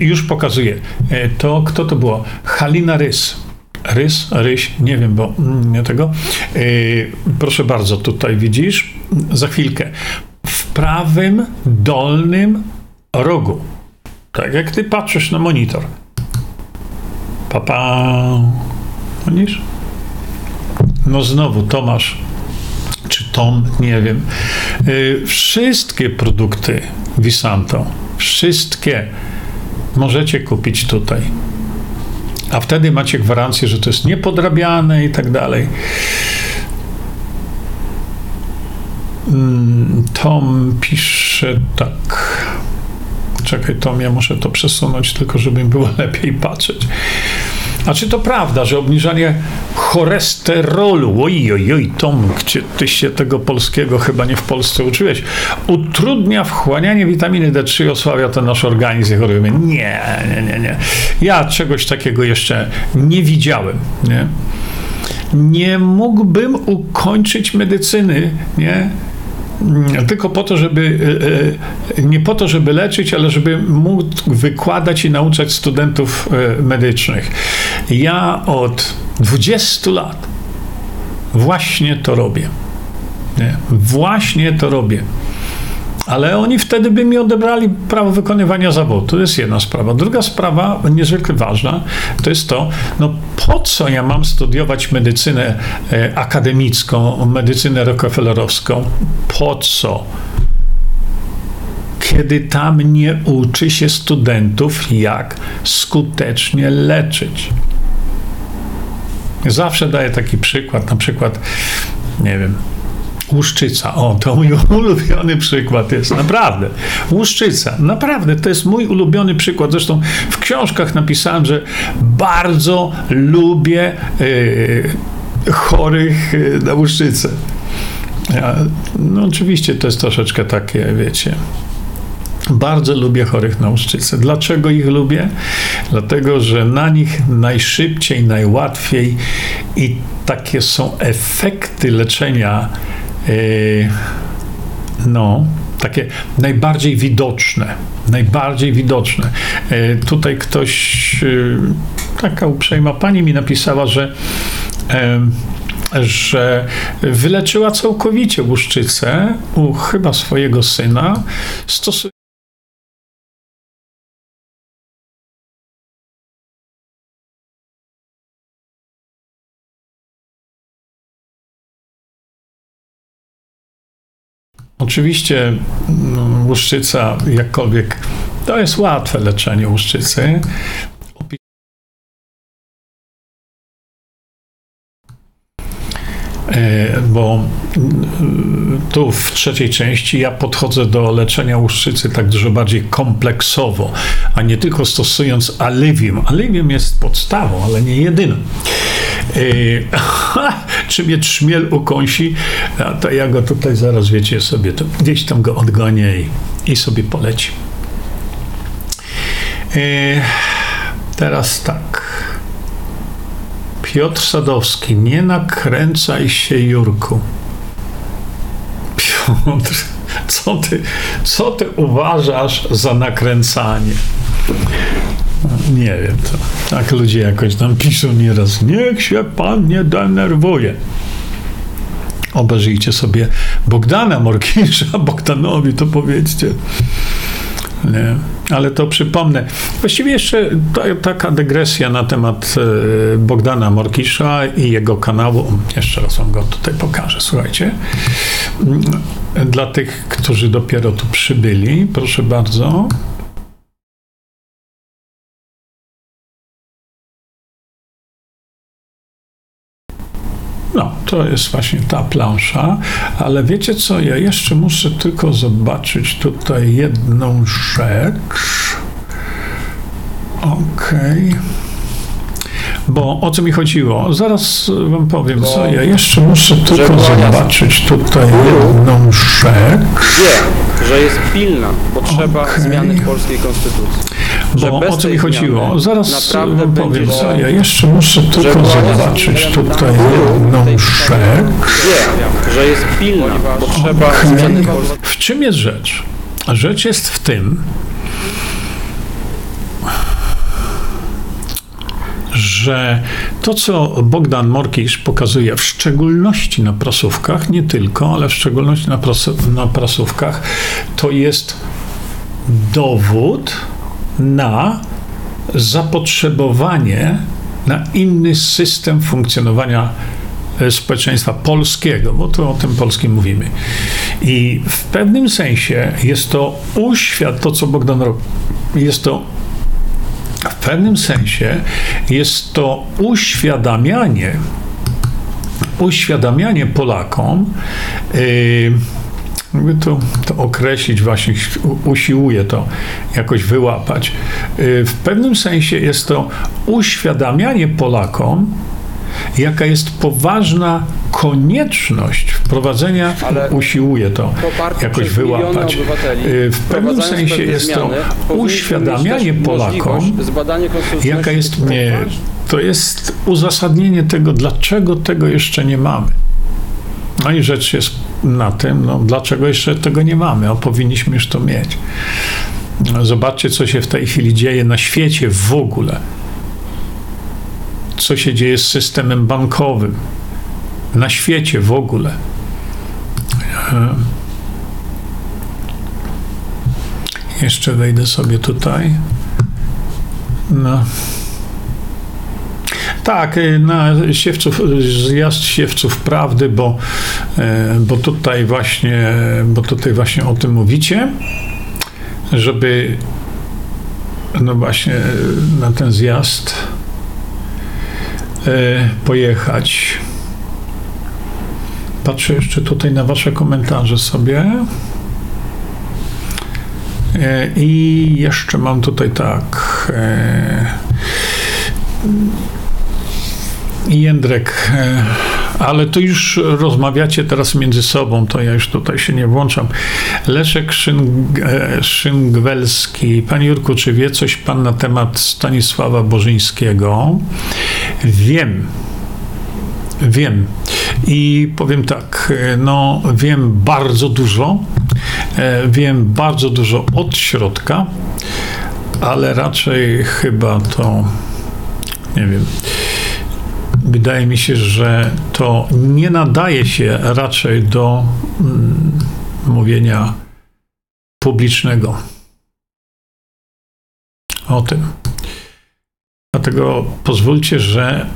już pokazuję. E, to kto to było? Halina Rys. Rys, Ryś, nie wiem, bo mm, nie tego. E, proszę bardzo, tutaj widzisz, za chwilkę. W prawym dolnym rogu. Tak jak ty patrzysz na monitor. Papa. Widzisz? No znowu, Tomasz ton, nie wiem. Y, wszystkie produkty Visanto, wszystkie możecie kupić tutaj. A wtedy macie gwarancję, że to jest niepodrabiane i tak dalej. Mm, Tom pisze tak. Czekaj, Tom, ja muszę to przesunąć, tylko żeby było lepiej patrzeć. A czy to prawda, że obniżanie cholesterolu, oj, oj, oj, Tom, gdzie ty się tego polskiego chyba nie w Polsce uczyłeś, utrudnia wchłanianie witaminy D3 i osłabia ten nasz organizm i chorujemy? Nie, nie, nie, nie. Ja czegoś takiego jeszcze nie widziałem, nie? Nie mógłbym ukończyć medycyny, nie? Mm, tylko po to, żeby e, e, nie po to, żeby leczyć, ale żeby móc wykładać i nauczać studentów e, medycznych. Ja od 20 lat właśnie to robię. Nie? Właśnie to robię. Ale oni wtedy by mi odebrali prawo wykonywania zawodu. To jest jedna sprawa. Druga sprawa, niezwykle ważna, to jest to, no po co ja mam studiować medycynę e, akademicką, medycynę rockefellerowską? Po co? Kiedy tam nie uczy się studentów, jak skutecznie leczyć. Zawsze daję taki przykład, na przykład, nie wiem, Łuszczyca. O, to mój ulubiony przykład jest, naprawdę. Łuszczyca, naprawdę, to jest mój ulubiony przykład. Zresztą w książkach napisałem, że bardzo lubię y, chorych y, na łuszczycę. Ja, no oczywiście to jest troszeczkę takie, wiecie, bardzo lubię chorych na łuszczycę. Dlaczego ich lubię? Dlatego, że na nich najszybciej, najłatwiej i takie są efekty leczenia Yy, no, takie najbardziej widoczne, najbardziej widoczne. Yy, tutaj ktoś, yy, taka uprzejma pani mi napisała, że że wyleczyła całkowicie łuszczycę u chyba swojego syna, stosując Oczywiście no, łuszczyca, jakkolwiek, to jest łatwe leczenie łuszczycy. Bo mm, tu w trzeciej części ja podchodzę do leczenia łuszczycy tak dużo bardziej kompleksowo, a nie tylko stosując alivium. Alivium jest podstawą, ale nie jedyną. E, czy mnie trzmiel ukąsi, to ja go tutaj zaraz, wiecie, sobie to, gdzieś tam go odgonię i, i sobie poleci. Teraz tak. Piotr Sadowski, nie nakręcaj się, Jurku. Piotr, co ty, co ty uważasz za nakręcanie? Nie wiem, to tak ludzie jakoś tam piszą nieraz. Niech się pan nie denerwuje. Obejrzyjcie sobie Bogdana Morkisza, Bogdanowi to powiedzcie. Nie. Ale to przypomnę. Właściwie jeszcze ta, taka dygresja na temat e, Bogdana Morkisza i jego kanału. Jeszcze raz wam go tutaj pokażę. Słuchajcie. Mm, dla tych, którzy dopiero tu przybyli, proszę bardzo. To jest właśnie ta plansza, ale wiecie co, ja jeszcze muszę tylko zobaczyć tutaj jedną rzecz. Okej. Okay. Bo o co mi chodziło? Zaraz wam powiem, co ja jeszcze muszę tylko zobaczyć tutaj jedną rzecz. Wie, że jest pilna potrzeba okay. zmiany polskiej konstytucji. Bo o co mi chodziło? Zaraz wam powiem, co ja jeszcze muszę tylko zobaczyć tutaj jedną rzecz. Wie, że jest pilna potrzeba okay. zmiany polskiej W czym jest rzecz? Rzecz jest w tym, że to, co Bogdan Morkisz pokazuje, w szczególności na prasówkach, nie tylko, ale w szczególności na, pras na prasówkach, to jest dowód na zapotrzebowanie na inny system funkcjonowania e, społeczeństwa polskiego, bo to o tym polskim mówimy. I w pewnym sensie jest to uświat, to co Bogdan robi, jest to w pewnym sensie jest to uświadamianie, uświadamianie Polakom, yy, jakby to, to określić, właśnie usiłuję to jakoś wyłapać. Yy, w pewnym sensie jest to uświadamianie Polakom, jaka jest poważna konieczność wprowadzenia, Ale usiłuję to jakoś wyłapać. Y, w pewnym sensie jest to uświadamianie Polakom, jaka jest, nie, to jest uzasadnienie tego, dlaczego tego jeszcze nie mamy. No i rzecz jest na tym, no, dlaczego jeszcze tego nie mamy, a powinniśmy już to mieć. Zobaczcie, co się w tej chwili dzieje na świecie w ogóle co się dzieje z systemem bankowym na świecie w ogóle. E, jeszcze wejdę sobie tutaj. No. Tak, e, na siewców, zjazd siewców prawdy, bo, e, bo tutaj właśnie, bo tutaj właśnie o tym mówicie, żeby no właśnie na ten zjazd pojechać. Patrzę jeszcze tutaj na Wasze komentarze sobie. E, I jeszcze mam tutaj tak. E, Jędrek, ale to już rozmawiacie teraz między sobą, to ja już tutaj się nie włączam. Leszek Szyng Szyngwelski. Panie Jurku, czy wie coś Pan na temat Stanisława Bożyńskiego? Wiem. Wiem. I powiem tak, no wiem bardzo dużo. E, wiem bardzo dużo od środka, ale raczej chyba to nie wiem. Wydaje mi się, że to nie nadaje się raczej do mm, mówienia publicznego o tym. Dlatego pozwólcie, że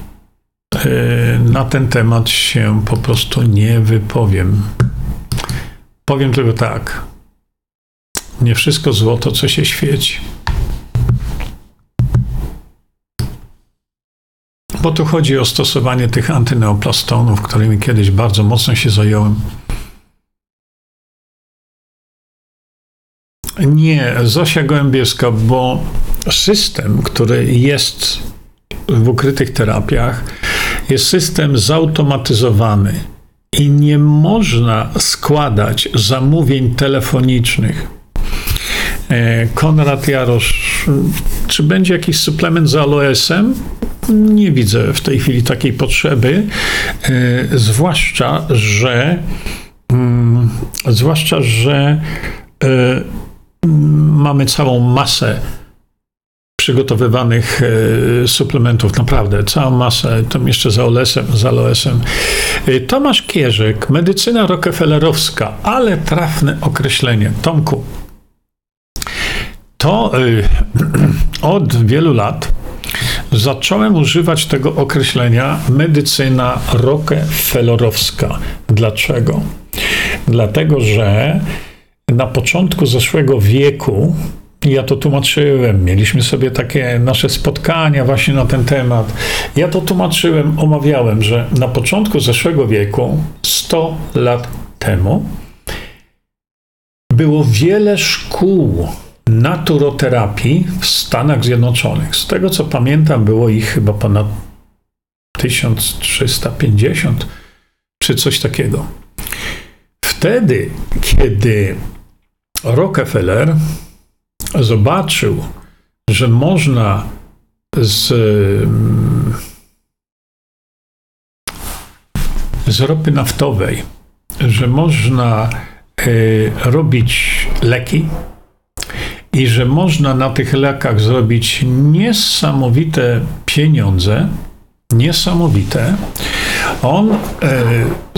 e, na ten temat się po prostu nie wypowiem. Powiem tylko tak. Nie wszystko złoto, co się świeci. Bo tu chodzi o stosowanie tych antyneoplastonów, którymi kiedyś bardzo mocno się zająłem. Nie, Zosia Gołębieska, bo system, który jest w ukrytych terapiach, jest system zautomatyzowany i nie można składać zamówień telefonicznych. E, Konrad Jarosz, czy będzie jakiś suplement z aloesem? Nie widzę w tej chwili takiej potrzeby, e, zwłaszcza, że mm, zwłaszcza, że e, mamy całą masę przygotowywanych suplementów, naprawdę, całą masę, tam jeszcze za olesem, za aloesem. Tomasz Kierzek, medycyna rockefellerowska, ale trafne określenie. Tomku, to od wielu lat zacząłem używać tego określenia medycyna rockefellerowska. Dlaczego? Dlatego, że na początku zeszłego wieku ja to tłumaczyłem, mieliśmy sobie takie nasze spotkania właśnie na ten temat. Ja to tłumaczyłem, omawiałem, że na początku zeszłego wieku, 100 lat temu, było wiele szkół naturoterapii w Stanach Zjednoczonych. Z tego co pamiętam, było ich chyba ponad 1350 czy coś takiego. Wtedy, kiedy Rockefeller zobaczył, że można z, z ropy naftowej, że można y, robić leki, i że można na tych lekach zrobić niesamowite pieniądze, niesamowite. On e,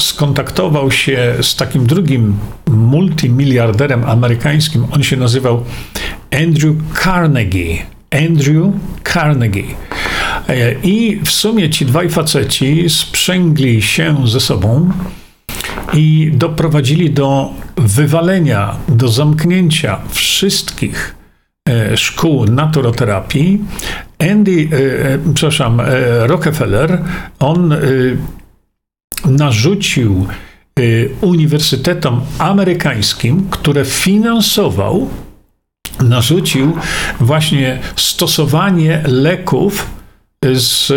skontaktował się z takim drugim multimiliarderem amerykańskim. On się nazywał Andrew Carnegie. Andrew Carnegie. E, I w sumie ci dwaj faceci sprzęgli się ze sobą i doprowadzili do wywalenia, do zamknięcia wszystkich e, szkół naturoterapii. Andy, e, e, przepraszam, Rockefeller, on narzucił uniwersytetom amerykańskim, które finansował, narzucił właśnie stosowanie leków z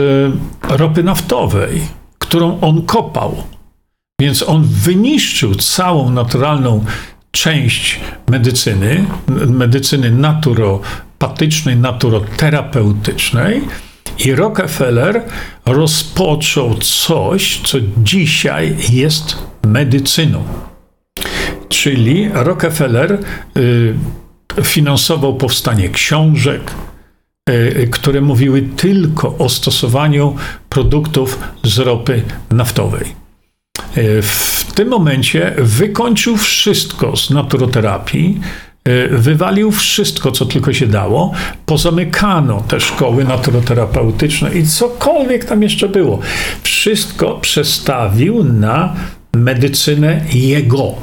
ropy naftowej, którą on kopał. Więc on wyniszczył całą naturalną część medycyny, medycyny naturopatycznej, naturoterapeutycznej. I Rockefeller rozpoczął coś, co dzisiaj jest medycyną. Czyli Rockefeller y, finansował powstanie książek, y, które mówiły tylko o stosowaniu produktów z ropy naftowej. E, w tym momencie wykończył wszystko z naturoterapii, e, wywalił wszystko, co tylko się dało, pozamykano te szkoły naturoterapeutyczne i cokolwiek tam jeszcze było. Wszystko przestawił na medycynę jego,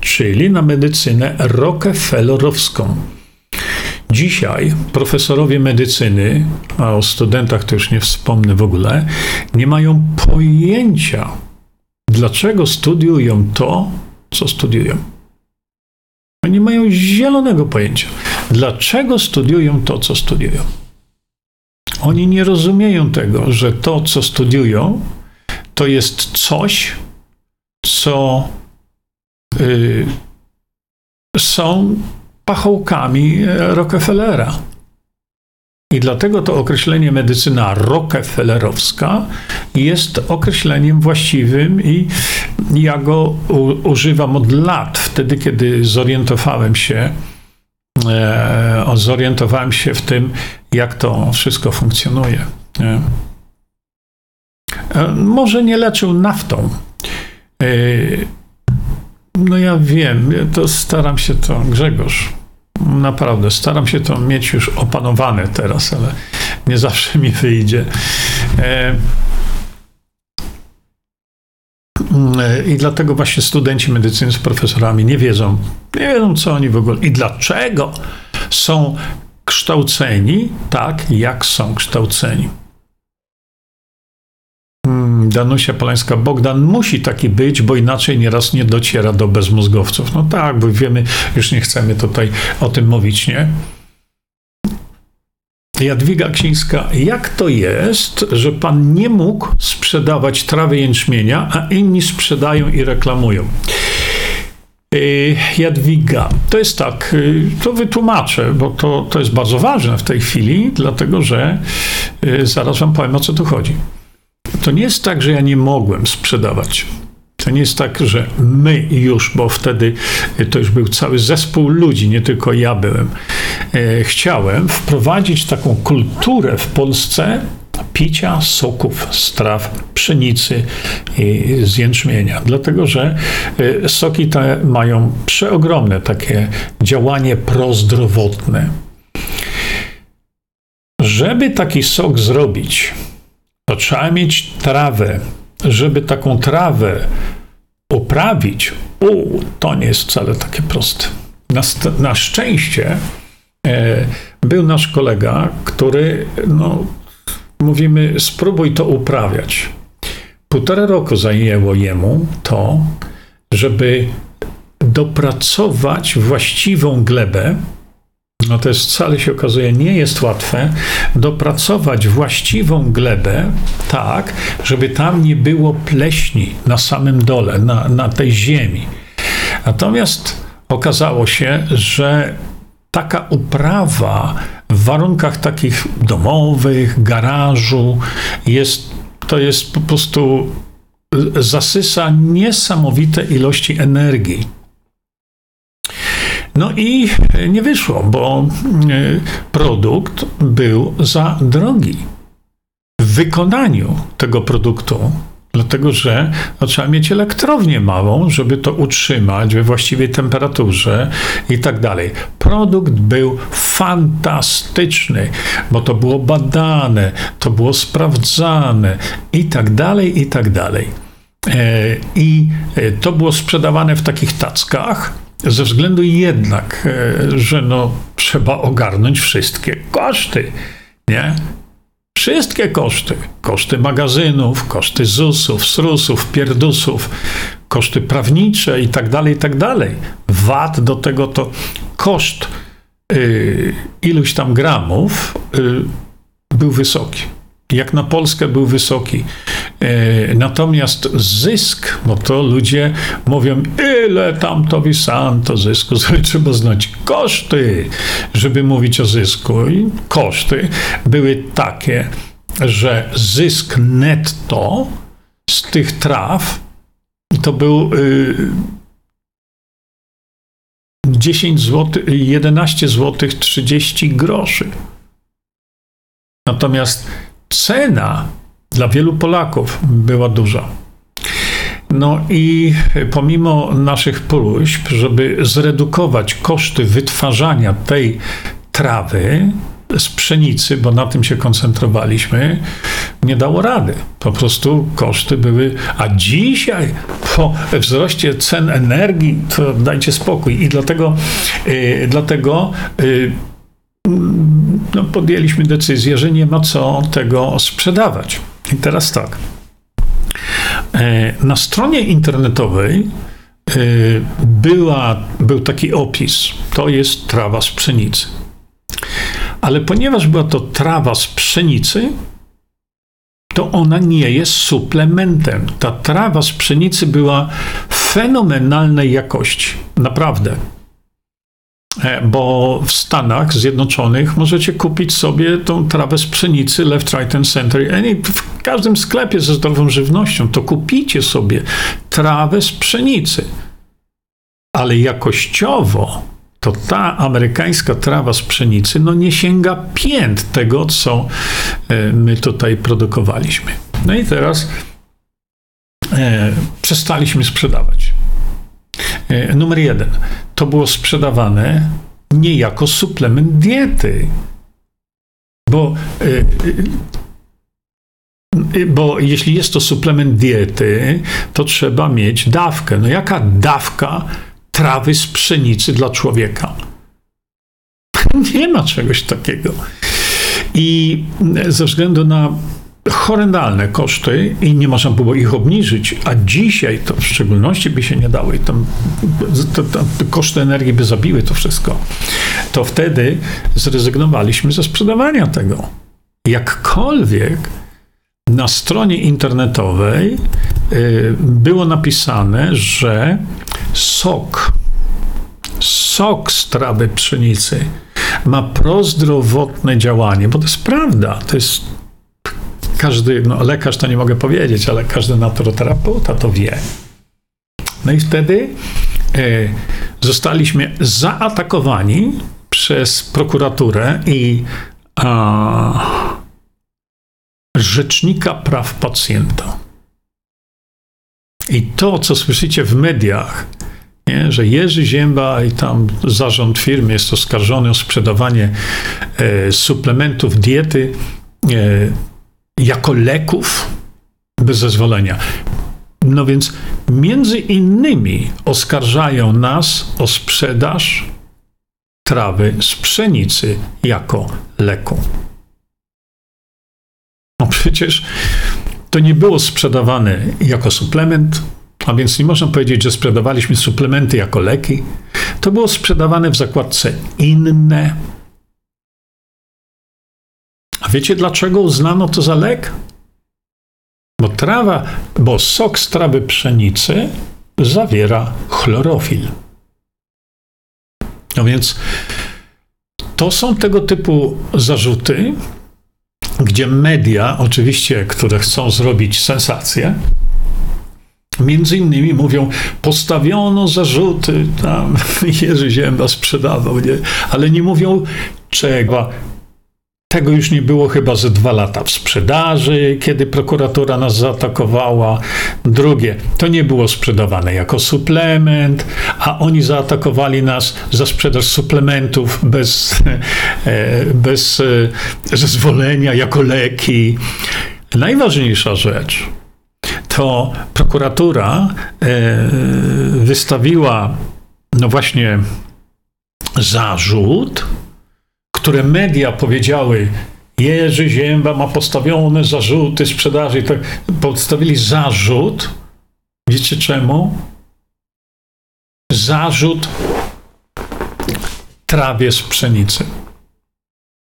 czyli na medycynę rockefellerowską. Dzisiaj profesorowie medycyny, a o studentach to już nie wspomnę w ogóle, nie mają pojęcia, dlaczego studiują to, co studiują. Oni nie mają zielonego pojęcia, dlaczego studiują to, co studiują. Oni nie rozumieją tego, że to, co studiują, to jest coś, co yy, są pachołkami e, Rockefellera. I dlatego to określenie medycyna rockefellerowska jest określeniem właściwym i ja go używam od lat, wtedy kiedy zorientowałem się, e, zorientowałem się w tym, jak to wszystko funkcjonuje. Nie? E, może nie leczył naftą. E, no ja wiem, to staram się to, Grzegorz, naprawdę staram się to mieć już opanowane teraz, ale nie zawsze mi wyjdzie. E, e, I dlatego właśnie studenci medycyny z profesorami nie wiedzą, nie wiedzą co oni w ogóle i dlaczego są kształceni tak, jak są kształceni. Danusia Polańska-Bogdan musi taki być, bo inaczej nieraz nie dociera do bezmózgowców. No tak, bo wiemy, już nie chcemy tutaj o tym mówić, nie? Jadwiga Ksińska, jak to jest, że pan nie mógł sprzedawać trawy jęczmienia, a inni sprzedają i reklamują? Y, Jadwiga, to jest tak, y, to wytłumaczę, bo to, to jest bardzo ważne w tej chwili, dlatego że y, zaraz wam powiem o co tu chodzi. To nie jest tak, że ja nie mogłem sprzedawać. To nie jest tak, że my już, bo wtedy to już był cały zespół ludzi, nie tylko ja byłem. E, chciałem wprowadzić taką kulturę w Polsce picia soków z traw pszenicy i z jęczmienia. Dlatego, że e, soki te mają przeogromne takie działanie prozdrowotne. Żeby taki sok zrobić, to trzeba mieć trawę. Żeby taką trawę uprawić, u, to nie jest wcale takie proste. Na, na szczęście e, był nasz kolega, który, no, mówimy, spróbuj to uprawiać. Półtora roku zajęło jemu to, żeby dopracować właściwą glebę, no to jest wcale się okazuje nie jest łatwe, dopracować właściwą glebę tak, żeby tam nie było pleśni na samym dole, na, na tej ziemi. Natomiast okazało się, że taka uprawa w warunkach takich domowych, garażu, jest, to jest po prostu zasysa niesamowite ilości energii. No i nie wyszło, bo e, produkt był za drogi. W wykonaniu tego produktu Dlatego, że no, trzeba mieć elektrownię małą, żeby to utrzymać we właściwej temperaturze i tak dalej. Produkt był fantastyczny, bo to było badane, to było sprawdzane i tak dalej, i tak dalej. E, I e, to było sprzedawane w takich tackach, ze względu jednak, e, że no, trzeba ogarnąć wszystkie koszty. Nie? Wszystkie koszty. Koszty magazynów, koszty ZUS-ów, SRUS-ów, pierdusów, koszty prawnicze i tak dalej, i tak dalej. VAT do tego to koszt y, iluś tam gramów y, był wysoki jak na Polskę był wysoki. E, natomiast zysk, bo to ludzie mówią, ile tam to zysku, trzeba znać koszty, żeby mówić o zysku. I koszty były takie, że zysk netto z tych traw to był 10 zł, 11 zł 30 groszy. Natomiast cena dla wielu Polaków była duża. No i pomimo naszych próśb, żeby zredukować koszty wytwarzania tej trawy z pszenicy, bo na tym się koncentrowaliśmy, nie dało rady. Po prostu koszty były, a dzisiaj po wzroście cen energii, to dajcie spokój. I dlatego, yy, dlatego yy, no, podjęliśmy decyzję, że nie ma co tego sprzedawać. I teraz tak. E, na stronie internetowej e, była, był taki opis. To jest trawa z pszenicy. Ale ponieważ była to trawa z pszenicy, to ona nie jest suplementem. Ta trawa z pszenicy była fenomenalnej jakości. Naprawdę. E, bo w Stanach Zjednoczonych możecie kupić sobie tą trawę z pszenicy left, right and center. W każdym sklepie ze zdrową żywnością to kupicie sobie trawę z pszenicy. Ale jakościowo to ta amerykańska trawa z pszenicy no nie sięga pięt tego, co e, my tutaj produkowaliśmy. No i teraz e, przestaliśmy sprzedawać. E, numer jeden. To było sprzedawane nie jako suplement diety. Bo, e, e, bo jeśli jest to suplement diety, to trzeba mieć dawkę. No jaka dawka trawy z pszenicy dla człowieka? Nie ma czegoś takiego. I ze względu na horrendalne koszty i nie można było ich obniżyć, a dzisiaj to w szczególności by się nie dało i tam to, to, to koszty energii by zabiły to wszystko, to wtedy zrezygnowaliśmy ze sprzedawania tego. Jakkolwiek na stronie internetowej y, było napisane, że sok, sok z trawy pszenicy ma prozdrowotne działanie, bo to jest prawda, to jest każdy, no lekarz to nie mogę powiedzieć, ale każdy naturoterapeuta to wie. No i wtedy y, zostaliśmy zaatakowani przez prokuraturę i a, Rzecznika Praw Pacjenta. I to, co słyszycie w mediach, nie, że Jerzy Zięba i tam zarząd firmy jest oskarżony o sprzedawanie e, suplementów diety e, jako leków bez zezwolenia. No więc między innymi oskarżają nas o sprzedaż trawy z pszenicy jako leku. No przecież to nie było sprzedawane jako suplement, a więc nie można powiedzieć, że sprzedawaliśmy suplementy jako leki. To było sprzedawane w zakładce inne. Wiecie dlaczego uznano to za lek? Bo trawa, bo sok z trawy pszenicy zawiera chlorofil. No więc to są tego typu zarzuty, gdzie media, oczywiście, które chcą zrobić sensację, Między innymi mówią, postawiono zarzuty, tam Jerzy Zięba sprzedawał, nie? ale nie mówią czego. Tego już nie było chyba ze dwa lata w sprzedaży, kiedy prokuratura nas zaatakowała. Drugie, to nie było sprzedawane jako suplement, a oni zaatakowali nas za sprzedaż suplementów bez, e, bez e, zezwolenia, jako leki. Najważniejsza rzecz to prokuratura e, wystawiła, no właśnie, zarzut, które media powiedziały, Jerzy Zięba ma postawione zarzuty sprzedaży, tak postawili zarzut. Wiecie czemu? Zarzut trawie z pszenicy.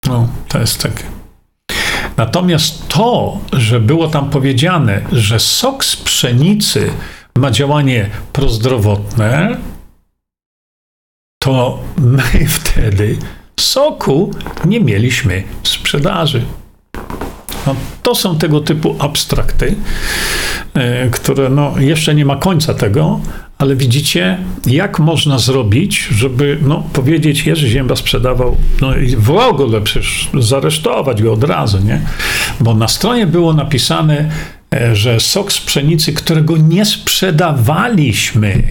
No, to jest takie. Natomiast to, że było tam powiedziane, że sok z pszenicy ma działanie prozdrowotne, to my wtedy soku nie mieliśmy sprzedaży. No, to są tego typu abstrakty, e, które no, jeszcze nie ma końca tego, ale widzicie, jak można zrobić, żeby no, powiedzieć, Jerzy Zięba sprzedawał, no i w ogóle przecież zaresztować go od razu, nie? Bo na stronie było napisane, e, że sok z pszenicy, którego nie sprzedawaliśmy,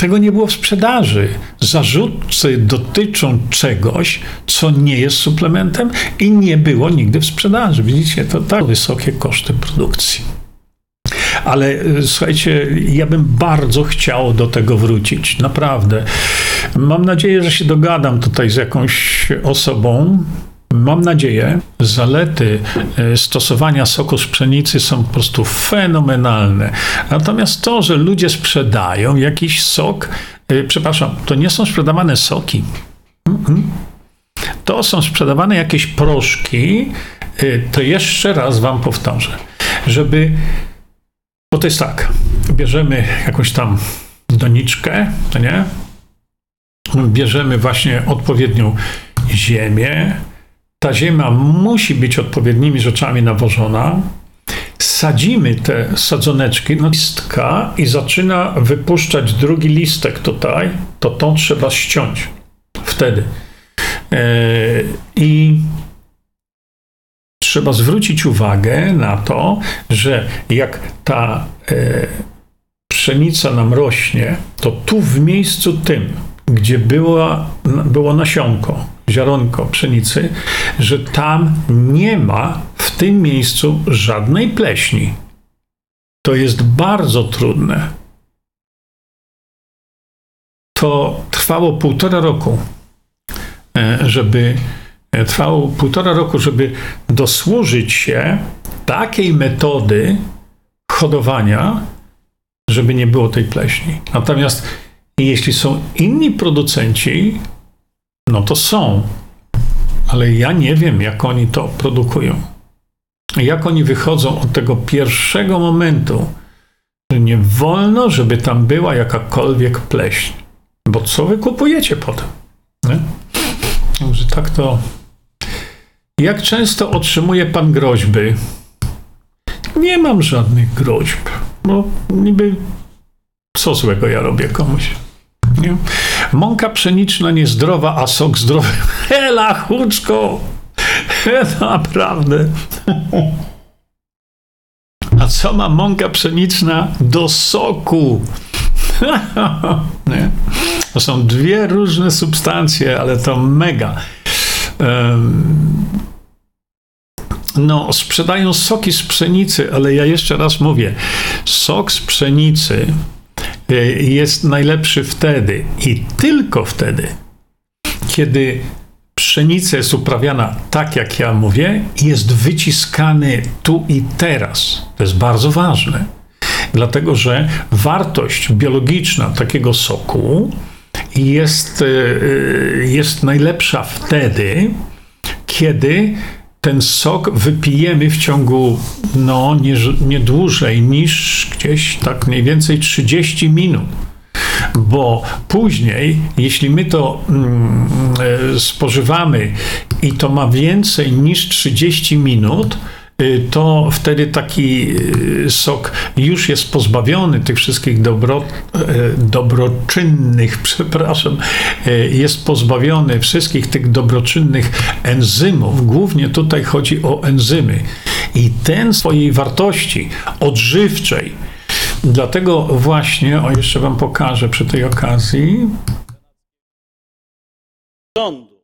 tego nie było w sprzedaży. Zarzuty dotyczą czegoś, co nie jest suplementem i nie było nigdy w sprzedaży. Widzicie, to tak wysokie koszty produkcji. Ale e, słuchajcie, ja bym bardzo chciał do tego wrócić. Naprawdę. Mam nadzieję, że się dogadam tutaj z jakąś osobą, Mam nadzieję, zalety e, stosowania soku z pszenicy są po prostu fenomenalne. Natomiast to, że ludzie sprzedają jakiś sok, e, przepraszam, to nie są sprzedawane soki. To są sprzedawane jakieś proszki. E, to jeszcze raz Wam powtórzę, żeby. Bo to jest tak, bierzemy jakąś tam doniczkę, nie? Bierzemy właśnie odpowiednią ziemię, ta ziemia musi być odpowiednimi rzeczami nawożona. Sadzimy te sadzoneczki na listka i zaczyna wypuszczać drugi listek tutaj, to to trzeba ściąć. Wtedy. E, I trzeba zwrócić uwagę na to, że jak ta e, pszenica nam rośnie, to tu w miejscu tym, gdzie była, było nasionko, ziaronko pszenicy, że tam nie ma w tym miejscu żadnej pleśni. To jest bardzo trudne. To trwało półtora roku, e, żeby e, trwało półtora roku, żeby dosłużyć się takiej metody hodowania, żeby nie było tej pleśni. Natomiast jeśli są inni producenci, no to są, ale ja nie wiem, jak oni to produkują. Jak oni wychodzą od tego pierwszego momentu, że nie wolno, żeby tam była jakakolwiek pleśń. Bo co wy kupujecie potem? Tak to. Jak często otrzymuje pan groźby? Nie mam żadnych groźb, bo niby co złego ja robię komuś. Nie? Mąka pszeniczna niezdrowa, a sok zdrowy. Hela, chuczko! Naprawdę. A co ma mąka pszeniczna do soku? Nie? To są dwie różne substancje, ale to mega. No, sprzedają soki z pszenicy, ale ja jeszcze raz mówię, sok z pszenicy jest najlepszy wtedy i tylko wtedy, kiedy pszenica jest uprawiana tak, jak ja mówię, jest wyciskany tu i teraz. To jest bardzo ważne, dlatego że wartość biologiczna takiego soku jest, y, jest najlepsza wtedy, kiedy ten sok wypijemy w ciągu no, nie, nie dłużej niż gdzieś tak mniej więcej 30 minut. Bo później, jeśli my to mm, e, spożywamy i to ma więcej niż 30 minut, to wtedy taki y, sok już jest pozbawiony tych wszystkich dobro, e, dobroczynnych, przepraszam, jest pozbawiony wszystkich tych dobroczynnych enzymów. Głównie tutaj chodzi o enzymy. I ten swojej wartości odżywczej, Dlatego właśnie, o jeszcze Wam pokażę przy tej okazji. Rządu.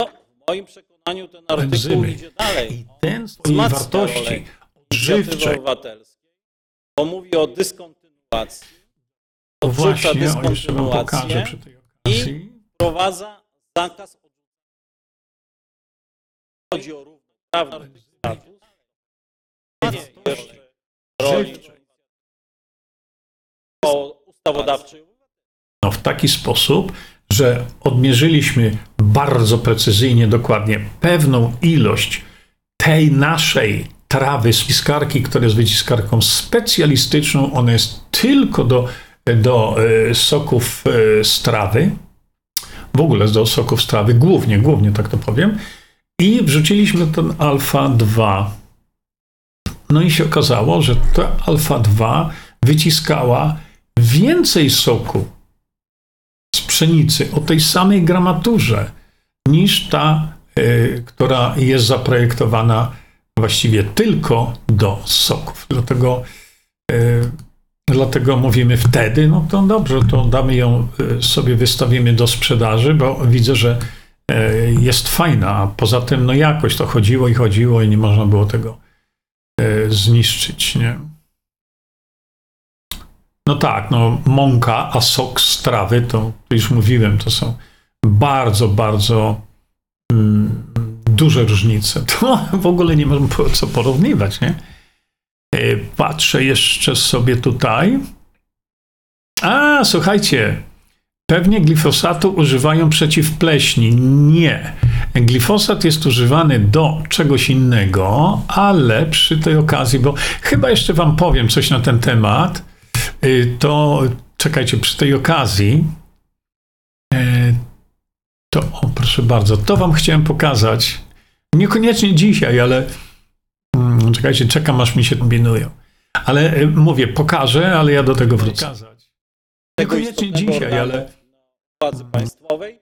No, moim przekonaniu ten artykuł Enzymy. idzie dalej. I ten swojej wartości odżywczej. obywatelskiej, bo mówi o dyskontynuacji, właśnie, o pokażę dyskontynuację przy tej okazji. wprowadza zakaz chodzi o równoprawny status, jeszcze roli ustawodawczej. No, w taki sposób, że odmierzyliśmy bardzo precyzyjnie, dokładnie pewną ilość tej naszej trawy z piskarki, która jest wyciskarką specjalistyczną. Ona jest tylko do, do e, soków e, z trawy, w ogóle do soków z trawy, głównie, głównie tak to powiem. I wrzuciliśmy ten alfa 2. No i się okazało, że ta alfa 2 wyciskała więcej soku pszenicy o tej samej gramaturze niż ta, y, która jest zaprojektowana właściwie tylko do soków. Dlatego, y, dlatego mówimy wtedy, no to dobrze, to damy ją y, sobie, wystawimy do sprzedaży, bo widzę, że jest fajna, a poza tym no jakoś to chodziło i chodziło i nie można było tego zniszczyć, nie? No tak, no mąka, a sok z trawy, to już mówiłem, to są bardzo, bardzo mm, duże różnice. To w ogóle nie można co porównywać, nie? E, patrzę jeszcze sobie tutaj. A, słuchajcie, pewnie glifosatu używają przeciw pleśni. Nie. Glifosat jest używany do czegoś innego, ale przy tej okazji, bo chyba jeszcze Wam powiem coś na ten temat to czekajcie, przy tej okazji, y, to, o, proszę bardzo, to Wam chciałem pokazać. Niekoniecznie dzisiaj, ale mm, czekajcie, czekam aż mi się kombinują. Ale y, mówię, pokażę, ale ja do tego wrócę. Niekoniecznie dzisiaj, ale. Władzy państwowej.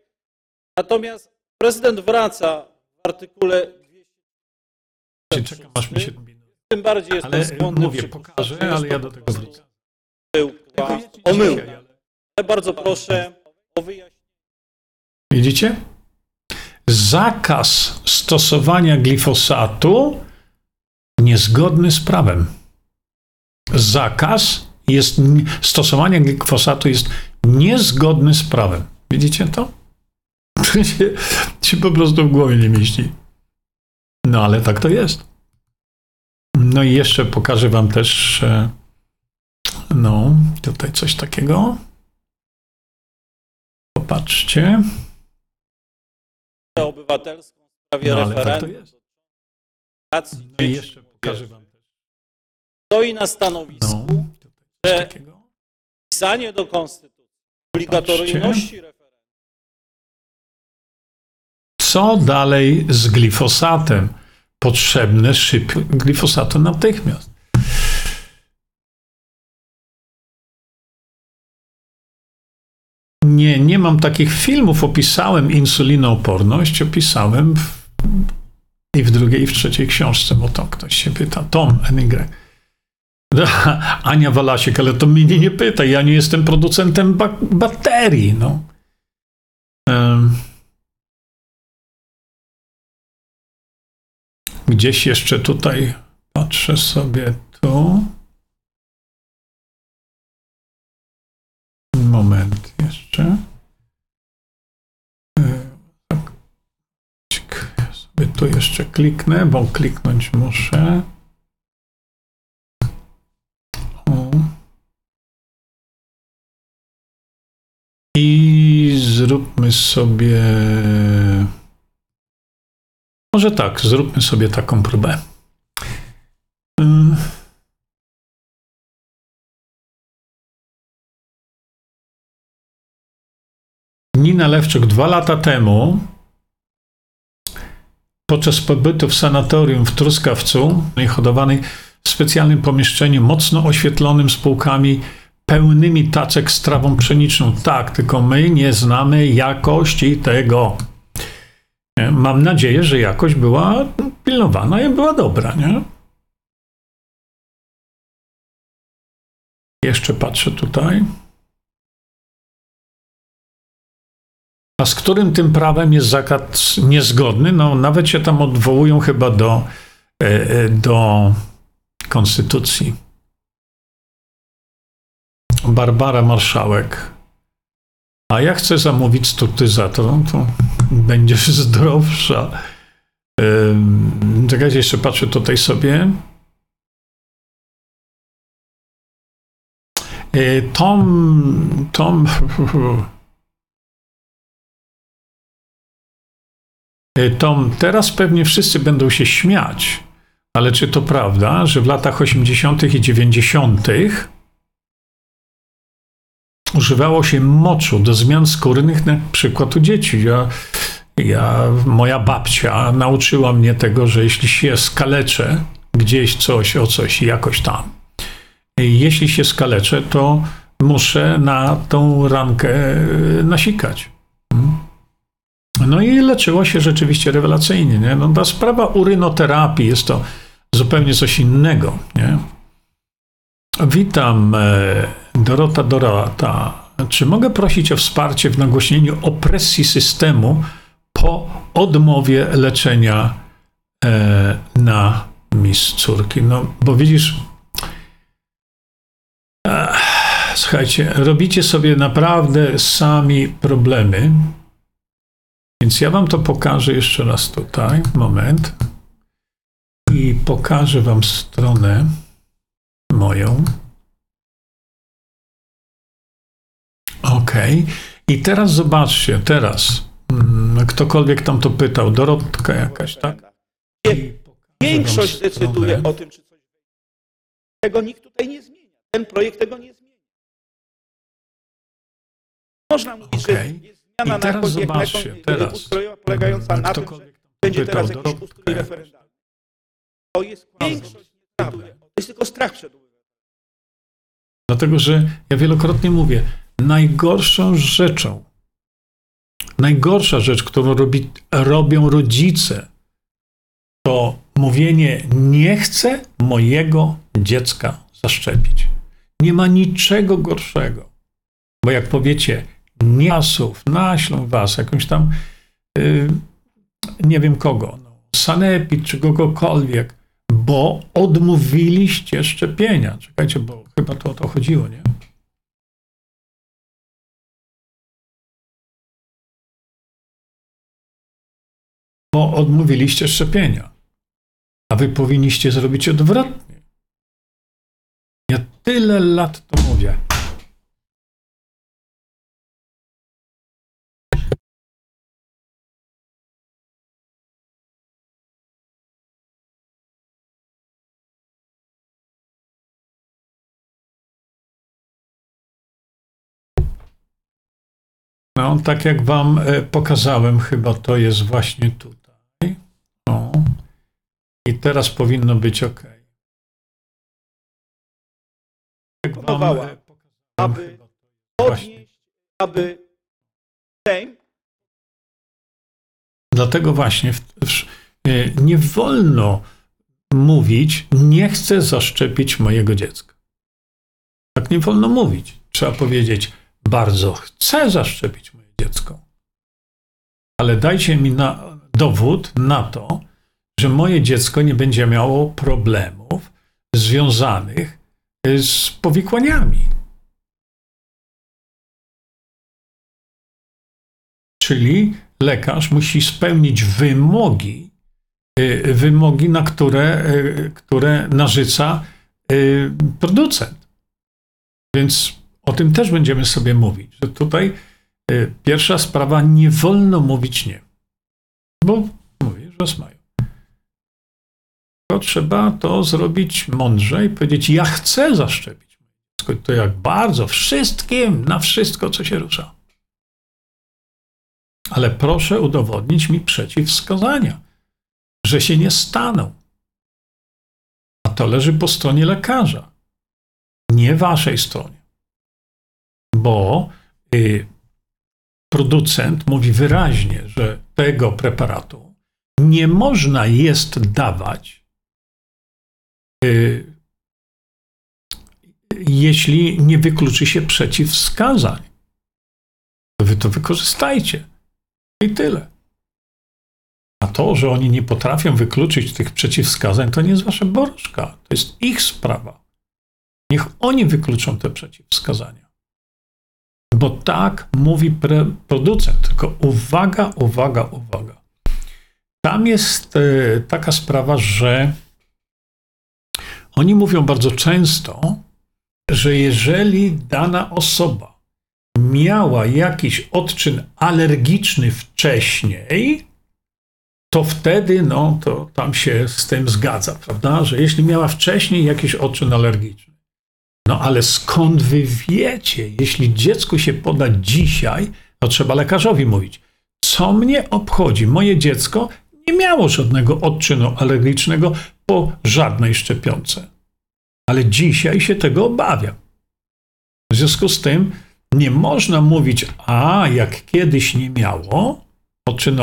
Natomiast prezydent wraca w artykule 200. Czekam aż mi się kombinują. Tym bardziej jest Ale skłonny mówię, pokażę, ale ja do tego wrócę. Była omyłka. Ale bardzo proszę o wyjaśnienie. Widzicie? Zakaz stosowania glifosatu niezgodny z prawem. Zakaz jest, stosowania glifosatu jest niezgodny z prawem. Widzicie to? To się, się po prostu w głowie nie mieści. No ale tak to jest. No i jeszcze pokażę wam też, no, tutaj coś takiego. Popatrzcie. obywatelską w sprawie No tak to referendum. Racji No i jeszcze pokażę wam też. Stoi na No, stanowisku, coś że takiego. wpisanie do konstytucji obligatoryjności referendum Co dalej z glifosatem? Potrzebne szyb glifosatu natychmiast. Nie, mam takich filmów. Opisałem insulinooporność, opisałem w, i w drugiej, i w trzeciej książce, bo to ktoś się pyta. Tom NY. Ania Walasik, ale to mnie nie pyta. Ja nie jestem producentem bak- baterii. No. Em. Gdzieś jeszcze tutaj patrzę sobie tu. Jeszcze kliknę, bo kliknąć muszę. O. I zróbmy sobie. Może tak, zróbmy sobie taką próbę. Nina Lewczuk dwa lata temu podczas pobytu w sanatorium w Truskawcu, hodowanej w specjalnym pomieszczeniu mocno oświetlonym spółkami pełnymi tacek z trawą pszeniczną. Tak, tylko my nie znamy jakości tego. Mam nadzieję, że jakość była pilnowana i była dobra, nie? Jeszcze patrzę tutaj. A z którym tym prawem jest zakaz niezgodny? No, nawet się tam odwołują chyba do, e, e, do konstytucji. Barbara Marszałek. A ja chcę zamówić struktyzator, to będziesz zdrowsza. Czekajcie, jeszcze patrzę tutaj sobie. Y, Tom, Tom, Tom, teraz pewnie wszyscy będą się śmiać, ale czy to prawda, że w latach 80. i 90. używało się moczu do zmian skórnych, na przykład u dzieci? Ja, ja, moja babcia nauczyła mnie tego, że jeśli się skaleczę gdzieś coś o coś, jakoś tam, jeśli się skaleczę, to muszę na tą rankę e, nasikać. No i leczyło się rzeczywiście rewelacyjnie. Nie? No ta sprawa urynoterapii jest to zupełnie coś innego. Nie? Witam, e, Dorota Dorota. Czy mogę prosić o wsparcie w nagłośnieniu opresji systemu po odmowie leczenia e, na mis córki? No, bo widzisz, Ech, słuchajcie, robicie sobie naprawdę sami problemy. Więc ja wam to pokażę jeszcze raz tutaj. Moment. I pokażę wam stronę moją. OK. I teraz zobaczcie, teraz. mm, Ktokolwiek tam to pytał, Dorotka jakaś, tak? Większość decyduje o tym, czy coś. Tego nikt tutaj nie zmienia. Ten projekt tego nie zmienia. Można mówić, Okej. że I teraz zobaczcie, teraz. ustrojowa polegająca na tym, że będzie teraz jakiś ustrój jakaś. referendalny. To jest większość nieprawda. To jest tylko strach przed. Dlatego, że ja wielokrotnie mówię, najgorszą rzeczą, najgorsza rzecz, którą robi, robią rodzice, to mówienie: Nie chcę mojego dziecka zaszczepić. Nie ma niczego gorszego. Bo jak powiecie, Niasów, naślą was, jakąś tam, yy, nie wiem kogo, no, sanepid czy kogokolwiek, bo odmówiliście szczepienia. Czekajcie, bo chyba to o to chodziło, nie? Bo odmówiliście szczepienia. A wy powinniście zrobić odwrotnie. Ja tyle lat to No, tak jak wam e, pokazałem, chyba to jest właśnie tutaj. O. I teraz powinno być ok. Jak wam, e, pokazałem, aby podnieść, aby Sejm Dlatego właśnie w, w, e, nie wolno mówić, nie chcę zaszczepić mojego dziecka. Tak nie wolno mówić. Trzeba powiedzieć, bardzo chcę zaszczepić dziecko. Ale dajcie mi na, dowód na to, że moje dziecko nie będzie miało problemów związanych z powikłaniami. Czyli lekarz musi spełnić wymogi, y, wymogi, na które, y, które narzuca y, producent. Więc o tym też będziemy sobie mówić, że tutaj pierwsza sprawa, nie wolno mówić nie. Bo mówię, że smają. Tylko trzeba to zrobić mądrze i powiedzieć, ja chcę zaszczepić. To jak bardzo, wszystkim, na wszystko, co się rusza ale proszę udowodnić mi przeciwwskazania, że się nie staną. A to leży po stronie lekarza, nie waszej stronie. Bo y, producent mówi wyraźnie, że tego preparatu nie można jest dawać, y, jeśli nie wykluczy się przeciwwskazań. Wy to wykorzystajcie. I tyle. A to, że oni nie potrafią wykluczyć tych przeciwwskazań, to nie jest wasza borożka. To jest ich sprawa. Niech oni wykluczą te przeciwwskazania. Bo tak mówi producent. Tylko uwaga, uwaga, uwaga. Tam jest e, taka sprawa, że oni mówią bardzo często, że jeżeli dana osoba miała jakiś odczyn alergiczny wcześniej, to wtedy, no, to tam się z tym zgadza, prawda? Że jeśli miała wcześniej jakiś odczyn alergiczny. No ale skąd wy wiecie, jeśli dziecku się poda dzisiaj, to trzeba lekarzowi mówić, co mnie obchodzi? Moje dziecko nie miało żadnego odczynu alergicznego po żadnej szczepionce. Ale dzisiaj się tego obawiam. W związku z tym, nie można mówić, a jak kiedyś nie miało odczynu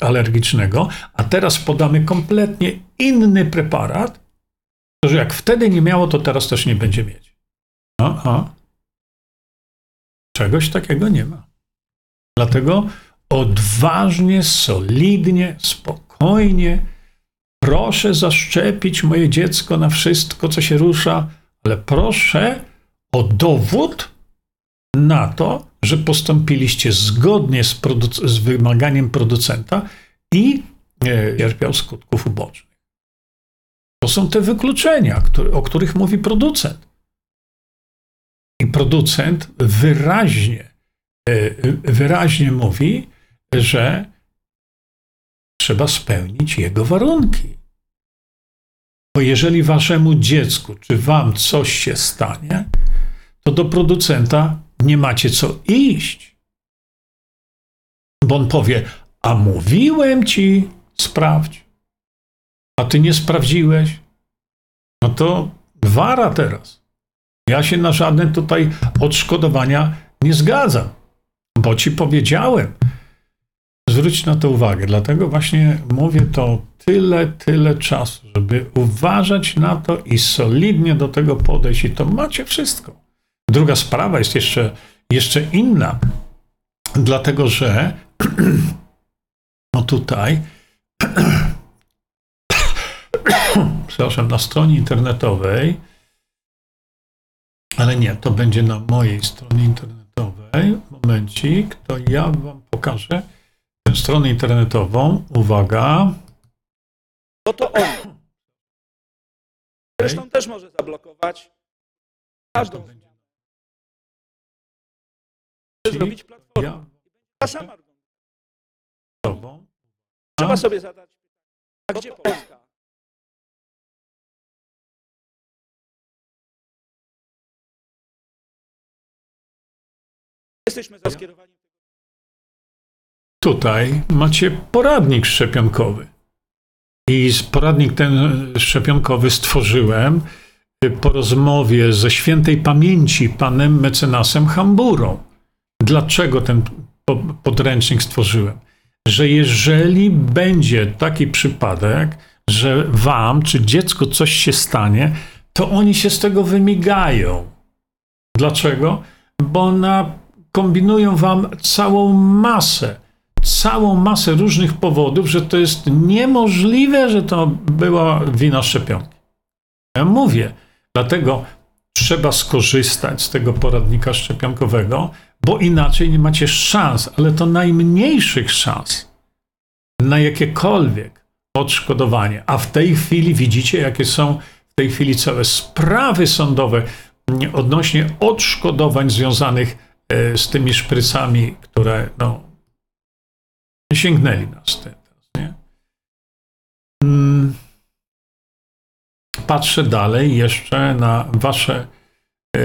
alergicznego, a teraz podamy kompletnie inny preparat, to że jak wtedy nie miało, to teraz też nie będzie mieć. Aha. Czegoś takiego nie ma. Dlatego odważnie, solidnie, spokojnie proszę zaszczepić moje dziecko na wszystko, co się rusza, ale proszę o dowód, na to, że postąpiliście zgodnie z, z wymaganiem producenta i e, cierpiał skutków ubocznych. To są te wykluczenia, o których mówi producent. Producent wyraźnie, e, wyraźnie mówi, że trzeba spełnić jego warunki. Bo jeżeli waszemu dziecku czy wam coś się stanie, to do producenta nie macie co iść. Bo on powie, a mówiłem ci, sprawdź, a ty nie sprawdziłeś. No to wara teraz. Ja się na żadne tutaj odszkodowania nie zgadzam, bo ci powiedziałem. Zwróć na to uwagę. Dlatego właśnie mówię to tyle, tyle czasu, żeby uważać na to i solidnie do tego podejść. I to macie wszystko. Druga sprawa jest jeszcze, jeszcze inna, dlatego że no tutaj, przepraszam, na stronie internetowej, ale nie, to będzie na mojej stronie internetowej, momencik, to ja wam pokażę tę stronę internetową. Uwaga. No to on. Zresztą też może zablokować każdą stronę. Zrobić platformę. Ja, Ta sama. Trzeba sobie zadać pytanie, a gdzie Polska? Jesteśmy za skierowaniem Tutaj macie poradnik szczepionkowy. I poradnik ten szczepionkowy stworzyłem y, po rozmowie ze świętej pamięci panem mecenasem Hamburą. Dlaczego ten po- podręcznik stworzyłem? Że jeżeli będzie taki przypadek, że wam czy dziecku coś się stanie, to oni się z tego wymigają. Dlaczego? Bo na, kombinują wam całą masę, całą masę różnych powodów, że to jest niemożliwe, że to była wina szczepionki. Ja mówię, dlatego trzeba skorzystać z tego poradnika szczepionkowego, bo inaczej nie macie szans, ale to najmniejszych szans na jakiekolwiek odszkodowanie. A w tej chwili widzicie, jakie są w tej chwili całe sprawy sądowe odnośnie odszkodowań związanych e, z tymi szprycami, które no, sięgnęli nas teraz, nie? Mm. Patrzę dalej jeszcze na wasze e,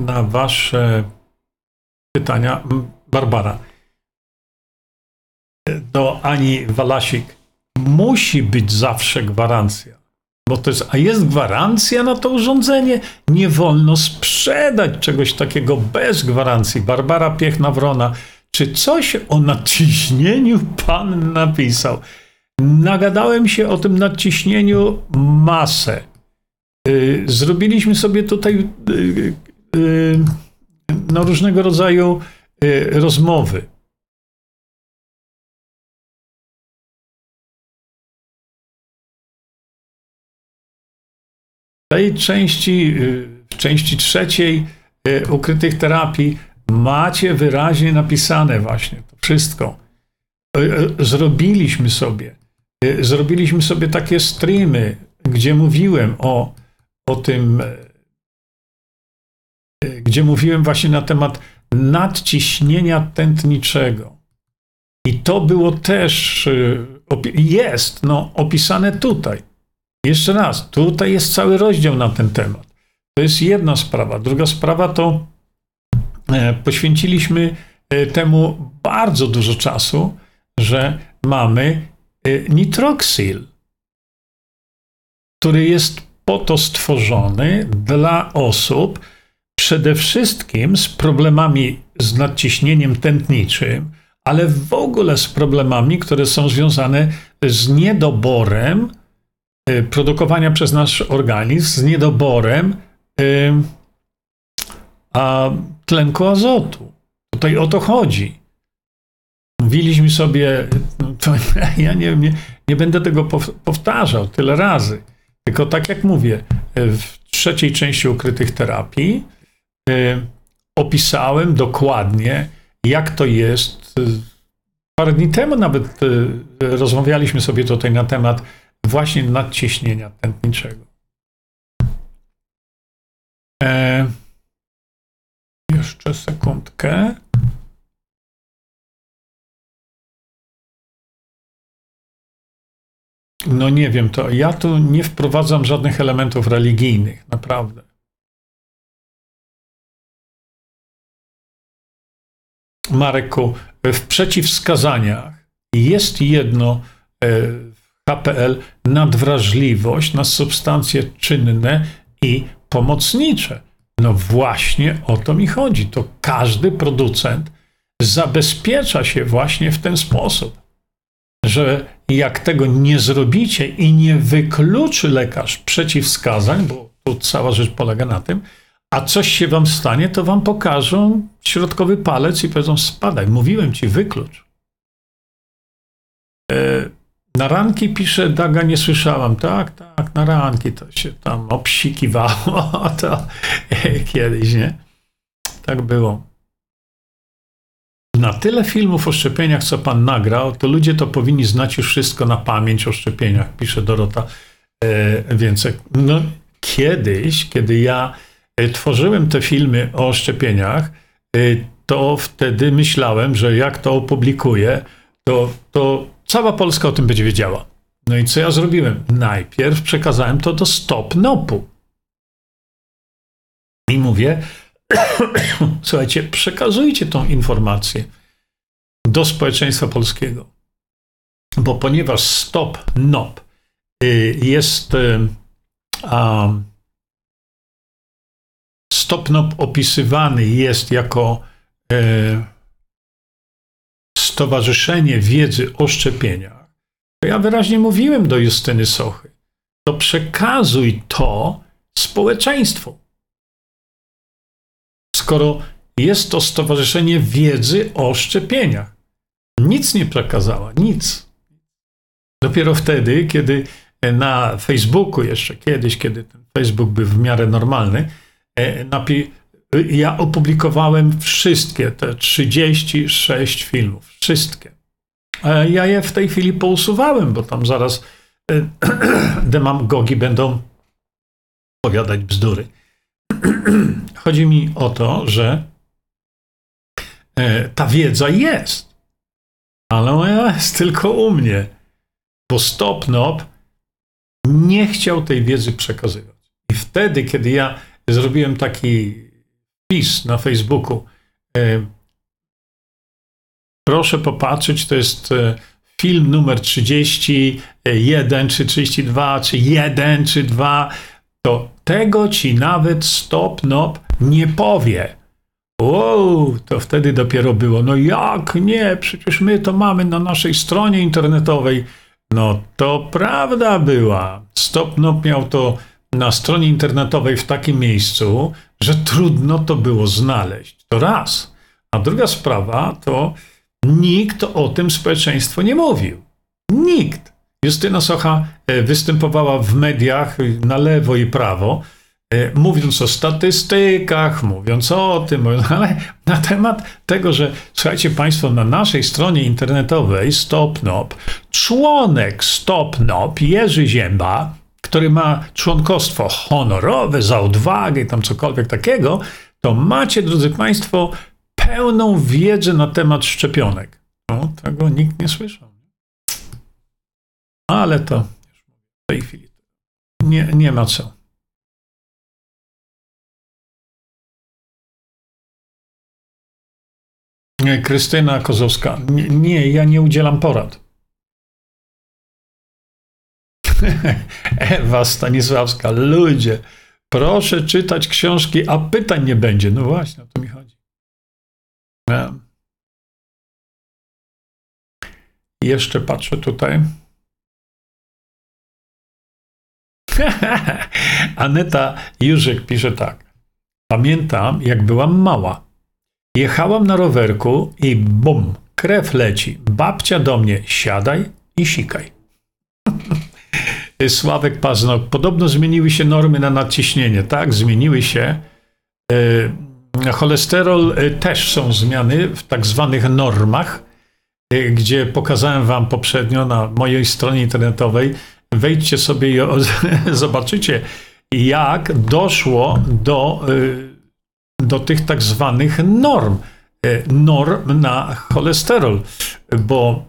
na wasze pytania. Barbara. E, Do Ani Walasik. Musi być zawsze gwarancja. Bo to jest, a jest gwarancja na to urządzenie? Nie wolno sprzedać czegoś takiego bez gwarancji. Barbara Piechna-Wrona, czy coś o nadciśnieniu pan napisał? Nagadałem się o tym nadciśnieniu masę. Y, Zrobiliśmy sobie tutaj y, y, no, różnego rodzaju rozmowy. Tej części, y, w części trzeciej y, ukrytych terapii macie wyraźnie napisane właśnie to wszystko. Y, Zrobiliśmy sobie, zrobiliśmy sobie takie streamy, gdzie mówiłem o, o tym, gdzie mówiłem właśnie na temat nadciśnienia tętniczego. I to było też, jest no, opisane tutaj. Jeszcze raz, tutaj jest cały rozdział na ten temat. To jest jedna sprawa. Druga sprawa to e, poświęciliśmy e, temu bardzo dużo czasu, że mamy e, nitroxyl, który jest po to stworzony dla osób przede wszystkim z problemami z nadciśnieniem tętniczym, ale w ogóle z problemami, które są związane z niedoborem produkowania przez nasz organizm, z niedoborem y, a tlenku azotu. Tutaj o to chodzi. Mówiliśmy sobie, to ja nie, nie, nie będę tego pow- powtarzał tyle razy, tylko tak jak mówię, y, w trzeciej części ukrytych terapii y, opisałem dokładnie, jak to jest. Y, Parę dni temu nawet y, rozmawialiśmy sobie tutaj na temat właśnie nadciśnienia tętniczego. E, jeszcze sekundkę. No nie wiem, to ja tu nie wprowadzam żadnych elementów religijnych, naprawdę. Marku, w przeciwwskazaniach jest jedno e, w HPL nadwrażliwość na substancje czynne i pomocnicze. No właśnie o to mi chodzi. To każdy producent zabezpiecza się właśnie w ten sposób, że jak tego nie zrobicie i nie wykluczy lekarz przeciwwskazań, bo tu cała rzecz polega na tym, a coś się wam stanie, to wam pokażą środkowy palec i powiedzą spadaj, mówiłem ci, wyklucz. E, na ranki pisze Daga, nie słyszałam. Tak, tak, na ranki to się tam obsikiwało, to kiedyś, nie? Tak było. na tyle filmów o szczepieniach, co pan nagrał, to ludzie to powinni znać już wszystko na pamięć o szczepieniach, pisze Dorota e, Więcek. No, kiedyś, kiedy ja e, tworzyłem te filmy o szczepieniach, e, to wtedy myślałem, że jak to opublikuję, to, to cała Polska o tym będzie wiedziała. No i co ja zrobiłem? Najpierw przekazałem to do Stop Nopu. I mówię, słuchajcie, przekazujcie tą informację do społeczeństwa polskiego. Bo ponieważ Stop Nop y, jest um, Stop Nop opisywany jest jako e, Stowarzyszenie Wiedzy o Szczepieniach, to ja wyraźnie mówiłem do Justyny Sochy, to przekazuj to społeczeństwu. Skoro jest to Stowarzyszenie Wiedzy o Szczepieniach. Nic nie przekazała, nic. Dopiero wtedy, kiedy na Facebooku, jeszcze kiedyś, kiedy ten Facebook był w miarę normalny, e, napi- ja opublikowałem wszystkie te 36 filmów. Wszystkie. Ja je w tej chwili pousuwałem, bo tam zaraz e, demagogi będą powiadać bzdury. Chodzi mi o to, że e, ta wiedza jest, ale ona jest tylko u mnie, bo Stopnop nie chciał tej wiedzy przekazywać. I wtedy, kiedy ja zrobiłem taki wpis na Facebooku. E, proszę popatrzeć, to jest e, film numer 31, czy 32, czy 1, czy 2. To tego ci nawet Stop Nop nie powie. Wow, to wtedy dopiero było. No jak nie? Przecież my to mamy na naszej stronie internetowej. No to prawda była. Stop Nop miał to na stronie internetowej w takim miejscu, że trudno to było znaleźć. To raz. A druga sprawa to nikt o tym społeczeństwo nie mówił. Nikt. Justyna Socha e, występowała w mediach na lewo i prawo, e, mówiąc o statystykach, mówiąc o tym, ale na temat tego, że słuchajcie Państwo, na naszej stronie internetowej StopNop, członek StopNop, Jerzy Zięba, który ma członkostwo honorowe, za odwagę i tam cokolwiek takiego, to macie, drodzy Państwo, pełną wiedzę na temat szczepionek. No, tego nikt nie słyszał. Ale to w tej chwili nie, nie ma co. Krystyna Kozowska. Nie, nie, ja nie udzielam porad. Ewa Stanisławska, ludzie, proszę czytać książki, a pytań nie będzie. No właśnie, o to mi chodzi. Ja. Jeszcze patrzę tutaj. Aneta Jurzyk pisze tak. Pamiętam, jak byłam mała. Jechałam na rowerku i bum, krew leci. Babcia do mnie, siadaj i sikaj. Sławek Paznok. Podobno zmieniły się normy na nadciśnienie. Tak, zmieniły się. E, cholesterol e, też są zmiany w tak zwanych normach, gdzie pokazałem wam poprzednio na mojej stronie internetowej. Wejdźcie sobie i zobaczycie, jak doszło do, do tych tak zwanych norm. Norm na cholesterol, bo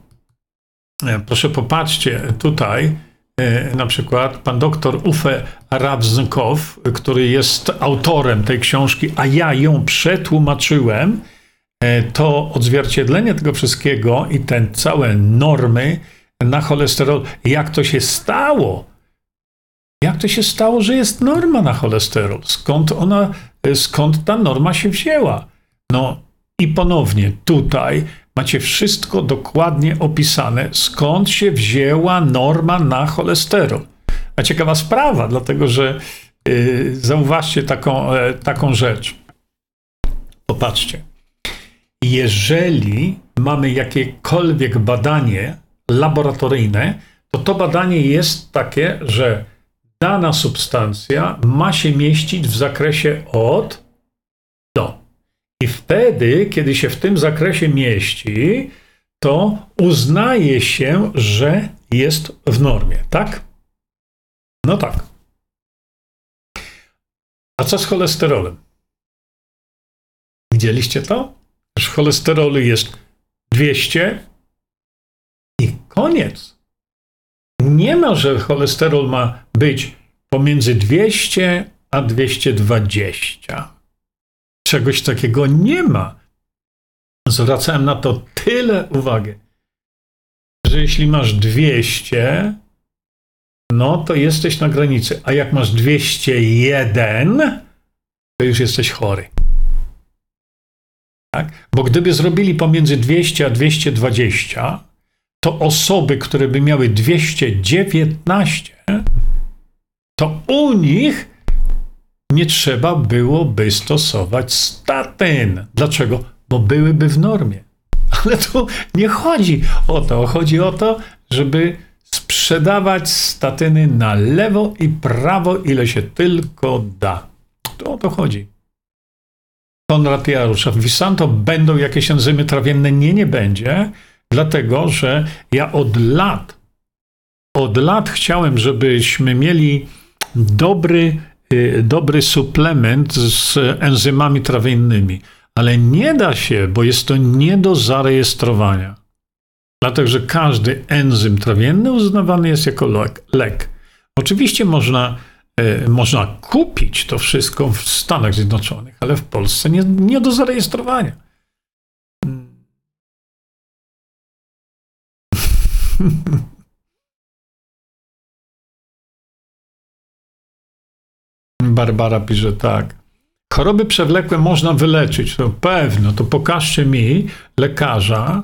proszę popatrzcie tutaj, na przykład pan doktor Ufe Rabznkow, który jest autorem tej książki, a ja ją przetłumaczyłem, e, to odzwierciedlenie tego wszystkiego i te całe normy na cholesterol, jak to się stało, jak to się stało, że jest norma na cholesterol, skąd ona, e, skąd ta norma się wzięła. No i ponownie tutaj macie wszystko dokładnie opisane, skąd się wzięła norma na cholesterol. A ciekawa sprawa, dlatego że yy, zauważcie taką, e, taką rzecz. Popatrzcie. Jeżeli mamy jakiekolwiek badanie laboratoryjne, to to badanie jest takie, że dana substancja ma się mieścić w zakresie od. I wtedy, kiedy się w tym zakresie mieści, to uznaje się, że jest w normie, tak? No tak. A co z cholesterolem? Widzieliście to? Że cholesterolu jest 200 i koniec. Nie ma, że cholesterol ma być pomiędzy 200 a 220. Czegoś takiego nie ma. Zwracałem na to tyle uwagi, że jeśli masz 200, no to jesteś na granicy, a jak masz 201, to już jesteś chory. Tak? Bo gdyby zrobili pomiędzy 200 a 220, to osoby, które by miały 219, to u nich nie trzeba byłoby stosować statyn. Dlaczego? Bo byłyby w normie. Ale tu nie chodzi o to. Chodzi o to, żeby sprzedawać statyny na lewo i prawo, ile się tylko da. To o to chodzi. Konrad Jarusza. W Visanto będą jakieś enzymy trawienne? Nie, nie będzie, dlatego że ja od lat, od lat chciałem, żebyśmy mieli dobry, dobry suplement z enzymami trawiennymi, ale nie da się, bo jest to nie do zarejestrowania. Dlatego, że każdy enzym trawienny uznawany jest jako lek. Oczywiście można E, można kupić to wszystko w Stanach Zjednoczonych, ale w Polsce nie, nie do zarejestrowania. Barbara pisze tak. Choroby przewlekłe można wyleczyć. To pewno, to pokażcie mi lekarza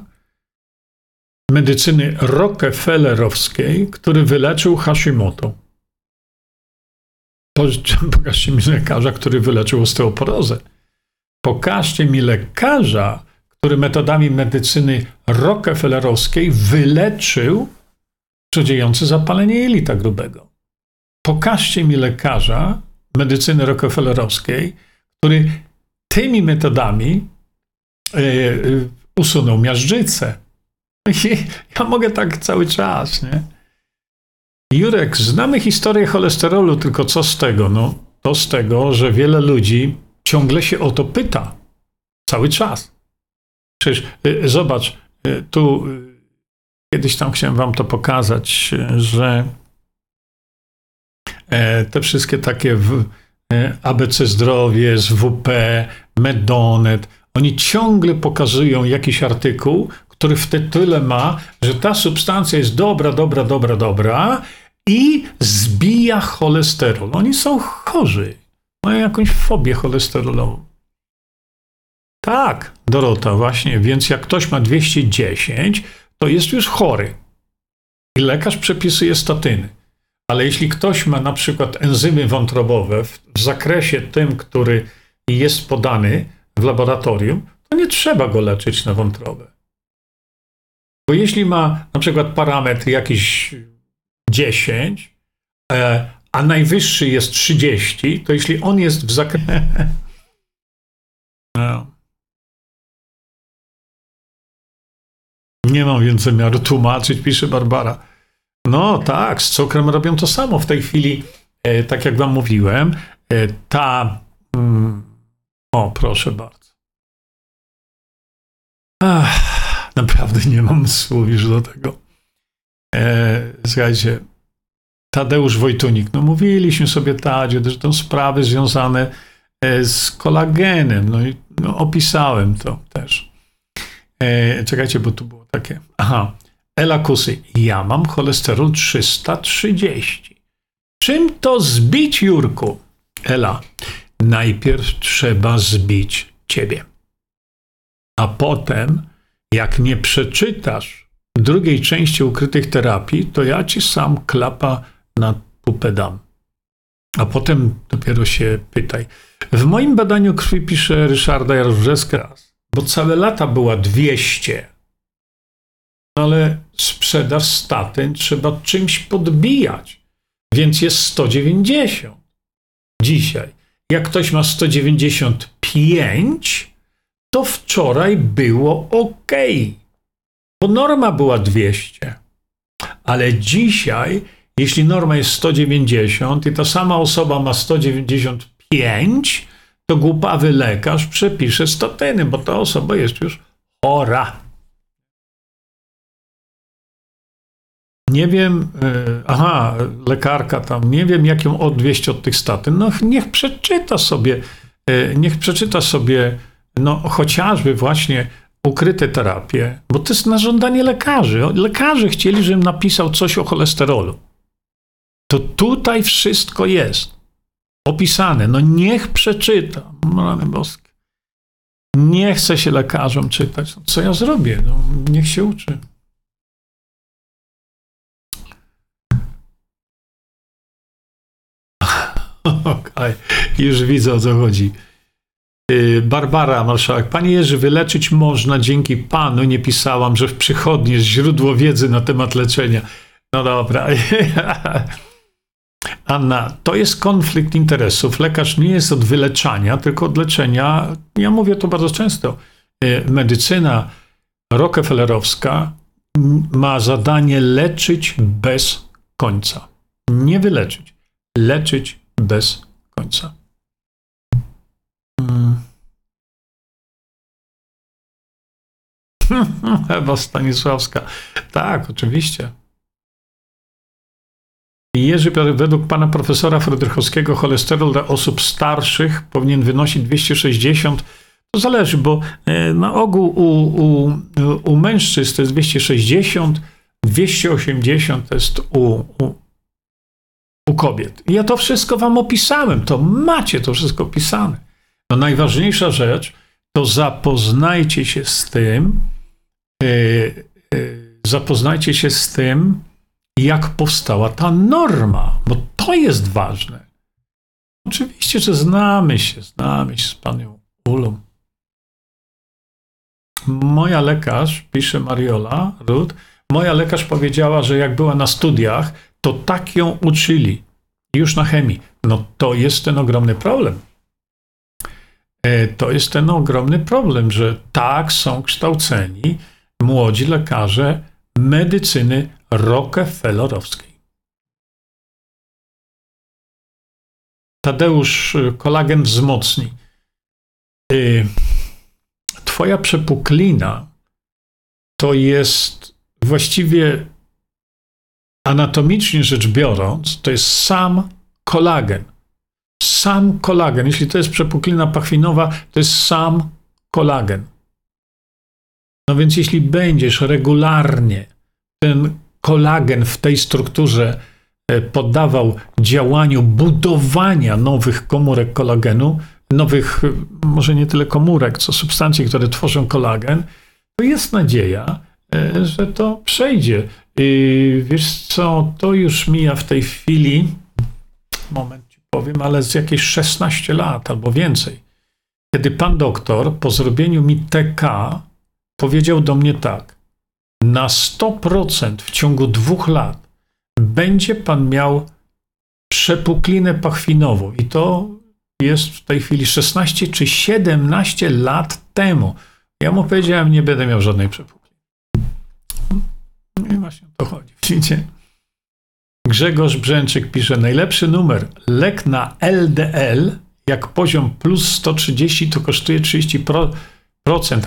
medycyny Rockefellerowskiej, który wyleczył Hashimoto. Pokażcie mi lekarza, który wyleczył osteoporozę. Pokażcie mi lekarza, który metodami medycyny Rockefellerowskiej wyleczył przedziejące zapalenie jelita grubego. Pokażcie mi lekarza medycyny Rockefellerowskiej, który tymi metodami yy, usunął miażdżycę. I ja mogę tak cały czas, nie? Jurek, znamy historię cholesterolu, tylko co z tego? No, to z tego, że wiele ludzi ciągle się o to pyta. Cały czas. Przecież y, zobacz, tu kiedyś tam chciałem wam to pokazać, że e, te wszystkie takie w, e, ABC Zdrowie, SWP, Medonet, oni ciągle pokazują jakiś artykuł, który w tytule ma, że ta substancja jest dobra, dobra, dobra, dobra i zbija cholesterol. Oni są chorzy. Mają jakąś fobię cholesterolową. Tak, Dorota, właśnie. Więc jak ktoś ma 210, to jest już chory. I lekarz przepisuje statyny. Ale jeśli ktoś ma na przykład enzymy wątrobowe w, w zakresie tym, który jest podany w laboratorium, to nie trzeba go leczyć na wątrobę. Bo jeśli ma na przykład parametr jakiś 10, e, a najwyższy jest 30, to jeśli on jest w zakresie. No. Nie mam więcej miaru tłumaczyć, pisze Barbara. No tak, z cukrem robią to samo. W tej chwili, e, tak jak wam mówiłem, e, ta. Mm, o, proszę bardzo. Ach, naprawdę nie mam słów już do tego. E, słuchajcie, Tadeusz Wojtunik, no mówiliśmy sobie Tadzie, że to sprawy związane e, z kolagenem, no i no, opisałem to też. E, czekajcie, bo tu było takie, aha, Ela Kusy, ja mam cholesterol 330. Czym to zbić, Jurku? Ela, najpierw trzeba zbić ciebie. A potem, jak nie przeczytasz drugiej części ukrytych terapii, to ja ci sam klapa na pupę dam. A potem dopiero się pytaj. W moim badaniu krwi pisze Ryszarda Jaruzelska, bo całe lata była 200. Ale sprzedaż statyn trzeba czymś podbijać, więc jest 190 dzisiaj. Jak ktoś ma 195, to wczoraj było ok, bo norma była 200. Ale dzisiaj, jeśli norma jest 190 i ta sama osoba ma 195, to głupawy lekarz przepisze statyny, bo ta osoba jest już chora. Nie wiem, e, aha, lekarka tam, nie wiem, jak ją odwieść od tych statyn. No niech przeczyta sobie, e, niech przeczyta sobie, no chociażby właśnie ukryte terapie, bo to jest na żądanie lekarzy. Lekarze chcieli, żebym napisał coś o cholesterolu. To tutaj wszystko jest opisane. No niech przeczyta. Rany boskie. Nie chce się lekarzom czytać. Co ja zrobię? No, niech się uczy. Okej, już widzę o co chodzi. Y, Barbara Marszałek. Panie Jerzy, wyleczyć można dzięki Panu. Nie pisałam, że w przychodni jest źródło wiedzy na temat leczenia. No dobra. Anna, to jest konflikt interesów. Lekarz nie jest od wyleczania, tylko od leczenia. Ja mówię to bardzo często. Y, medycyna rockefellerowska ma zadanie leczyć bez końca. Nie wyleczyć, leczyć bez końca. Hmm. Ewa Stanisławska. Tak, oczywiście. Jerzy, według pana profesora Frydychowskiego cholesterol dla osób starszych powinien wynosić 260. To zależy, bo e, na ogół u, u, u mężczyzn to jest 260, 280 to jest u, u, u kobiet. Ja to wszystko wam opisałem, to macie to wszystko opisane. No najważniejsza rzecz to zapoznajcie się z tym, yy, yy, zapoznajcie się z tym, jak powstała ta norma, bo to jest ważne. Oczywiście, że znamy się, znamy się z panią Ulą. Moja lekarz, pisze Mariola Rud, moja lekarz powiedziała, że jak była na studiach, to tak ją uczyli już na chemii. No to jest ten ogromny problem. E, to jest ten ogromny problem, że tak są kształceni młodzi lekarze medycyny Rockefellerowskiej. Tadeusz, y, kolagen wzmocni. Y, twoja przepuklina to jest właściwie anatomicznie rzecz biorąc, to jest sam kolagen. Sam kolagen. Jeśli to jest przepuklina pachwinowa, to jest sam kolagen. No więc jeśli będziesz regularnie ten kolagen w tej strukturze e, poddawał działaniu budowania nowych komórek kolagenu, nowych, e, może nie tyle komórek, co substancji, które tworzą kolagen, to jest nadzieja, że to przejdzie. Wiesz co, to już mija w tej chwili, moment ci powiem, ale z jakieś 16 lat albo więcej. Kiedy pan doktor po zrobieniu mi TK powiedział do mnie tak: Na 100% w ciągu dwóch lat będzie pan miał przepuklinę pachwinową. I to jest w tej chwili 16 czy 17 lat temu. Ja mu powiedziałem, nie będę miał żadnej przepukliny. Właśnie o to chodzi. Widzicie? Grzegorz Brzęczyk pisze, najlepszy numer, lek na LDL, jak poziom plus 130, to kosztuje 30%,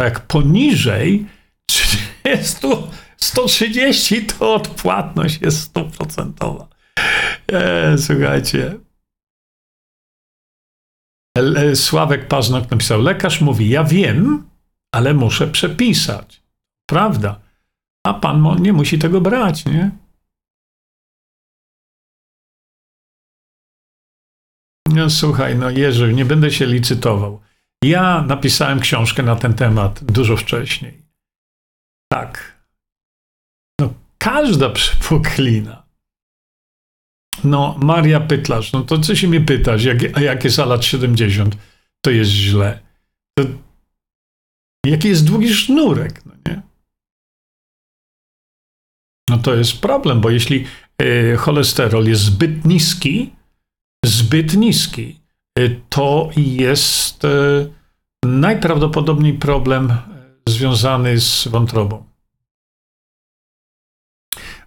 a jak poniżej 30, 130, to odpłatność jest 100%. E, słuchajcie. E, Sławek Paznok napisał, lekarz mówi, ja wiem, ale muszę przepisać. Prawda a pan nie musi tego brać, nie? No słuchaj, no Jerzy, nie będę się licytował. Ja napisałem książkę na ten temat dużo wcześniej. Tak. No każda przypuklina. No Maria Pytlarz, no to co się mnie pytasz, jak, a jak jest lat 70, to jest źle. To, jaki jest długi sznurek, no to jest problem, bo jeśli e, cholesterol jest zbyt niski, zbyt niski, e, to jest, e, najprawdopodobniej problem związany z wątrobą.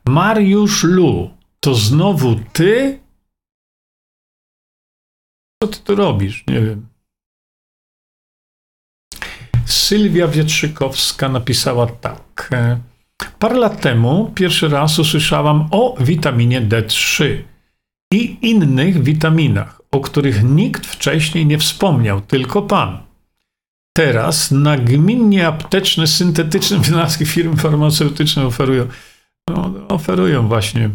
Mariusz Lu, to znowu ty? Co ty tu robisz? Nie wiem. Sylwia Wietrzykowska napisała tak. Parę lat temu pierwszy raz usłyszałam o witaminie D3 i innych witaminach, o których nikt wcześniej nie wspomniał, tylko pan. Teraz nagminnie apteczne, syntetyczne wynalazki firm farmaceutyczne oferują, no, oferują właśnie.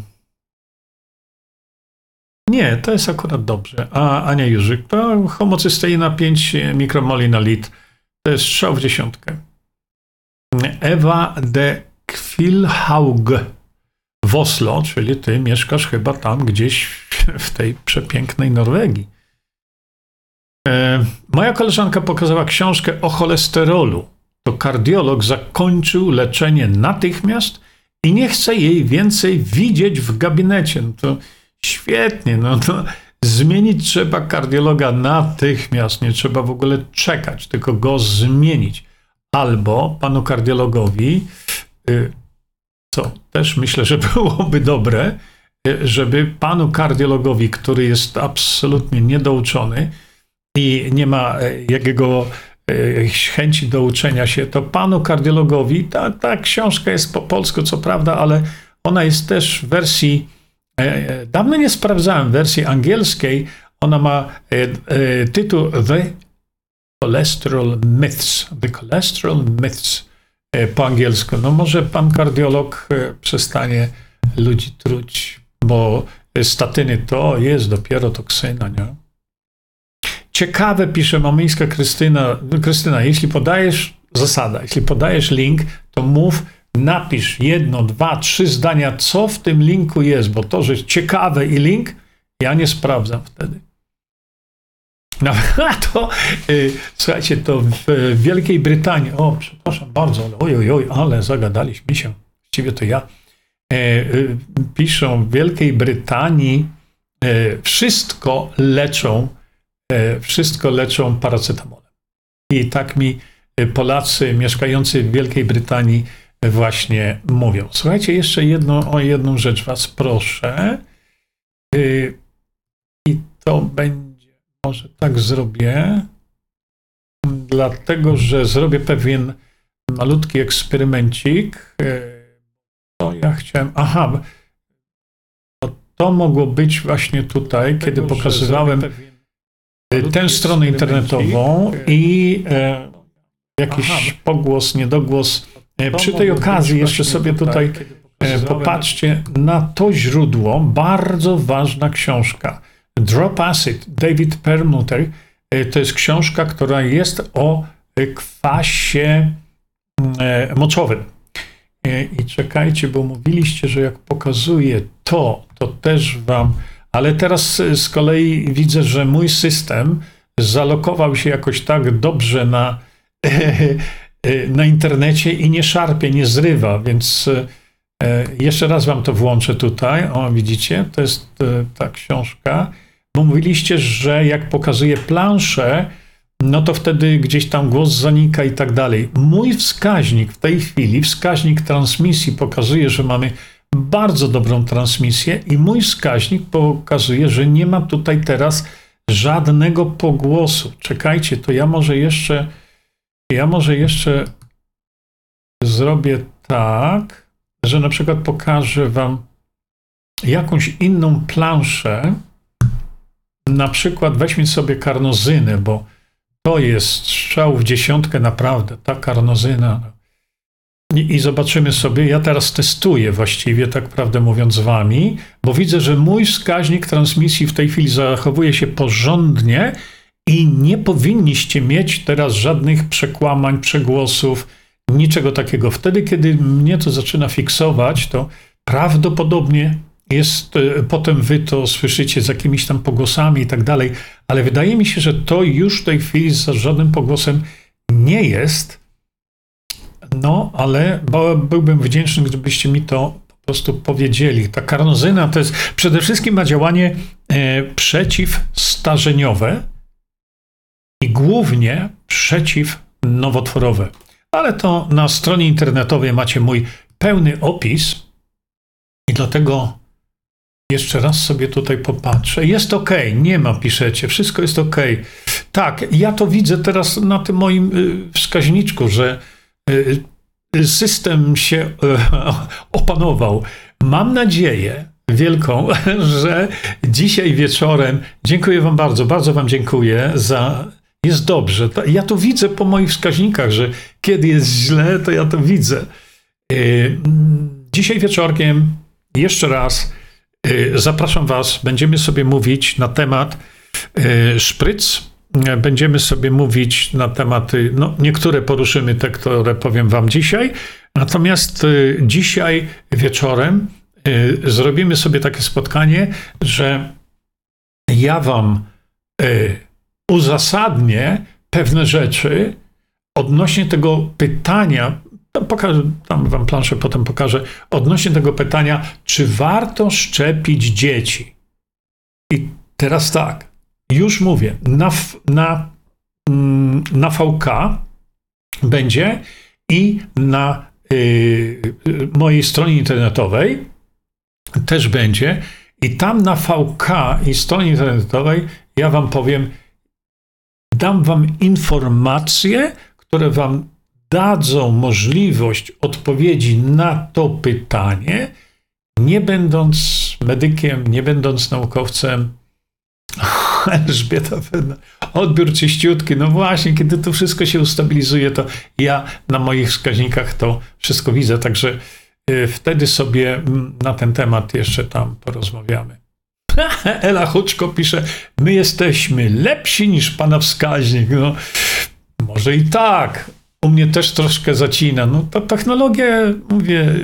Nie, to jest akurat dobrze. A Ania Jurzyk, to homocysteina 5 mikromoli na litr. To jest strzał w dziesiątkę. Ewa de Kwilhaug w Oslo, czyli ty mieszkasz chyba tam gdzieś w tej przepięknej Norwegii. E, moja koleżanka pokazała książkę o cholesterolu. To kardiolog zakończył leczenie natychmiast i nie chce jej więcej widzieć w gabinecie. No to świetnie, no to zmienić trzeba kardiologa natychmiast, nie trzeba w ogóle czekać, tylko go zmienić. Albo panu kardiologowi Y, co też myślę, że byłoby dobre, y, żeby panu kardiologowi, który jest absolutnie niedouczony i nie ma y, jakiego chęci do uczenia się, to panu kardiologowi, ta, ta książka jest po polsku, co prawda, ale ona jest też w wersji, dawno nie sprawdzałem, wersji angielskiej, ona ma tytuł The Cholesterol Myths. The Cholesterol Myths. E, po angielsku. No może pan kardiolog e, przestanie ludzi truć, bo statyny to jest dopiero toksyna, nie? Ciekawe, pisze mamińska Krystyna. Krystyna, jeśli podajesz, zasada, jeśli podajesz link, to mów, napisz jedno, dwa, trzy zdania, co w tym linku jest, bo to, że ciekawe i link, ja nie sprawdzam wtedy. No, to, y, słuchajcie, to w Wielkiej Brytanii, o, przepraszam bardzo, ale oj, oj, oj, ale zagadaliśmy się, właściwie to ja, e, y, piszą w Wielkiej Brytanii e, wszystko leczą, e, wszystko leczą paracetamolem. I tak mi Polacy mieszkający w Wielkiej Brytanii właśnie mówią. Słuchajcie, jeszcze jedno, o jedną rzecz was proszę. Y, I to będzie może tak zrobię, dlatego że zrobię pewien malutki eksperymencik. To ja chciałem. Aha, to mogło być właśnie tutaj, kiedy pokazywałem tę stronę internetową i e, jakiś Aha. pogłos, niedogłos. E, przy tej okazji jeszcze sobie tutaj e, popatrzcie na to źródło. Bardzo ważna książka. Drop Acid, David Perlmutter, e, to jest książka, która jest o e, kwasie e, moczowym. I czekajcie, bo mówiliście, że jak pokazuję to, to też wam. Ale teraz z kolei widzę, że mój system zalokował się jakoś tak dobrze na, na internecie i nie szarpie, nie zrywa, więc jeszcze raz wam to włączę tutaj. O, widzicie, to jest ta książka bo mówiliście, że jak pokazuję planszę, no to wtedy gdzieś tam głos zanika i tak dalej. Mój wskaźnik w tej chwili, wskaźnik transmisji pokazuje, że mamy bardzo dobrą transmisję i mój wskaźnik pokazuje, że nie ma tutaj teraz żadnego pogłosu. Czekajcie, to ja może jeszcze ja może jeszcze zrobię tak, że na przykład pokażę wam jakąś inną planszę, na przykład weźmy sobie karnozynę, bo to jest strzał w dziesiątkę naprawdę, ta karnozyna. I, I, zobaczymy sobie, ja teraz testuję właściwie, tak prawdę mówiąc, z wami, bo widzę, że mój wskaźnik transmisji w tej chwili zachowuje się porządnie i nie powinniście mieć teraz żadnych przekłamań, przegłosów, niczego takiego. Wtedy, kiedy mnie to zaczyna fiksować, to prawdopodobnie jest, e, potem wy to słyszycie z jakimiś tam pogłosami i tak dalej, ale wydaje mi się, że to już w tej chwili z żadnym pogłosem nie jest. No, ale byłbym wdzięczny, gdybyście mi to po prostu powiedzieli. Ta karnozyna to jest przede wszystkim ma działanie e, przeciwstarzeniowe i głównie przeciwnowotworowe. Ale to na stronie internetowej macie mój pełny opis i dlatego jeszcze raz sobie tutaj popatrzę. Jest ok, nie ma, piszecie, wszystko jest ok. Tak, ja to widzę teraz na tym moim y, wskaźniczku, że y, y, system się opanował. Mam nadzieję wielką, że dzisiaj wieczorem, dziękuję Wam bardzo, bardzo Wam dziękuję za. Jest dobrze. Ja to widzę po moich wskaźnikach, że kiedy jest źle, to ja to widzę. Dzisiaj wieczorkiem jeszcze raz zapraszam Was. Będziemy sobie mówić na temat szpryc Będziemy sobie mówić na tematy, no niektóre poruszymy te, które powiem wam dzisiaj, natomiast y, dzisiaj wieczorem y, zrobimy sobie takie spotkanie, że ja wam y, uzasadnię pewne rzeczy odnośnie tego pytania, pokażę, tam wam planszę potem pokażę, odnośnie tego pytania, czy warto szczepić dzieci? I teraz tak, już mówię, na, na, mm, na VK będzie i na y, mojej stronie internetowej też będzie. I tam na VK i stronie internetowej ja Wam powiem, dam Wam informacje, które Wam dadzą możliwość odpowiedzi na to pytanie, nie będąc medykiem, nie będąc naukowcem, Elżbieta. Odbiór czyściutki. No właśnie, kiedy to wszystko się ustabilizuje, to ja na moich wskaźnikach to wszystko widzę, także y, wtedy sobie mm, na ten temat jeszcze tam porozmawiamy. Ela Huczko pisze, my jesteśmy lepsi niż pana wskaźnik. No, może i tak. U mnie też troszkę zacina. No to technologia, mówię,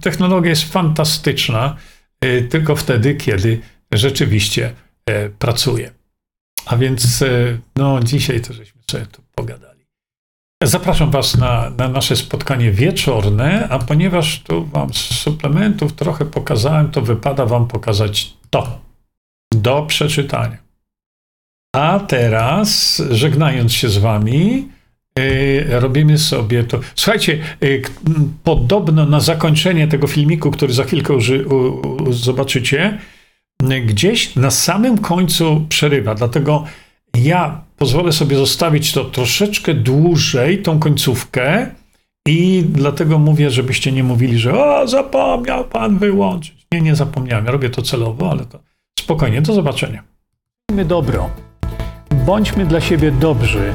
technologia jest fantastyczna, y, tylko wtedy, kiedy rzeczywiście E, pracuje. A więc e, no, dzisiaj to żeśmy sobie tu pogadali. Zapraszam Was na, na nasze spotkanie wieczorne, a ponieważ tu Wam z suplementów trochę pokazałem, to wypada Wam pokazać to do przeczytania. A teraz, żegnając się z Wami, robimy sobie to. Słuchajcie, yy, podobno na zakończenie tego filmiku, który za chwilkę już, zobaczycie, gdzieś na samym końcu przerywa. Dlatego ja pozwolę sobie zostawić to troszeczkę dłużej, tą końcówkę, i dlatego mówię, żebyście nie mówili, że o, zapomniał pan wyłączyć. Nie, nie zapomniałem. Ja robię to celowo, ale to spokojnie. Do zobaczenia. My dobro. Bądźmy dla siebie dobrzy,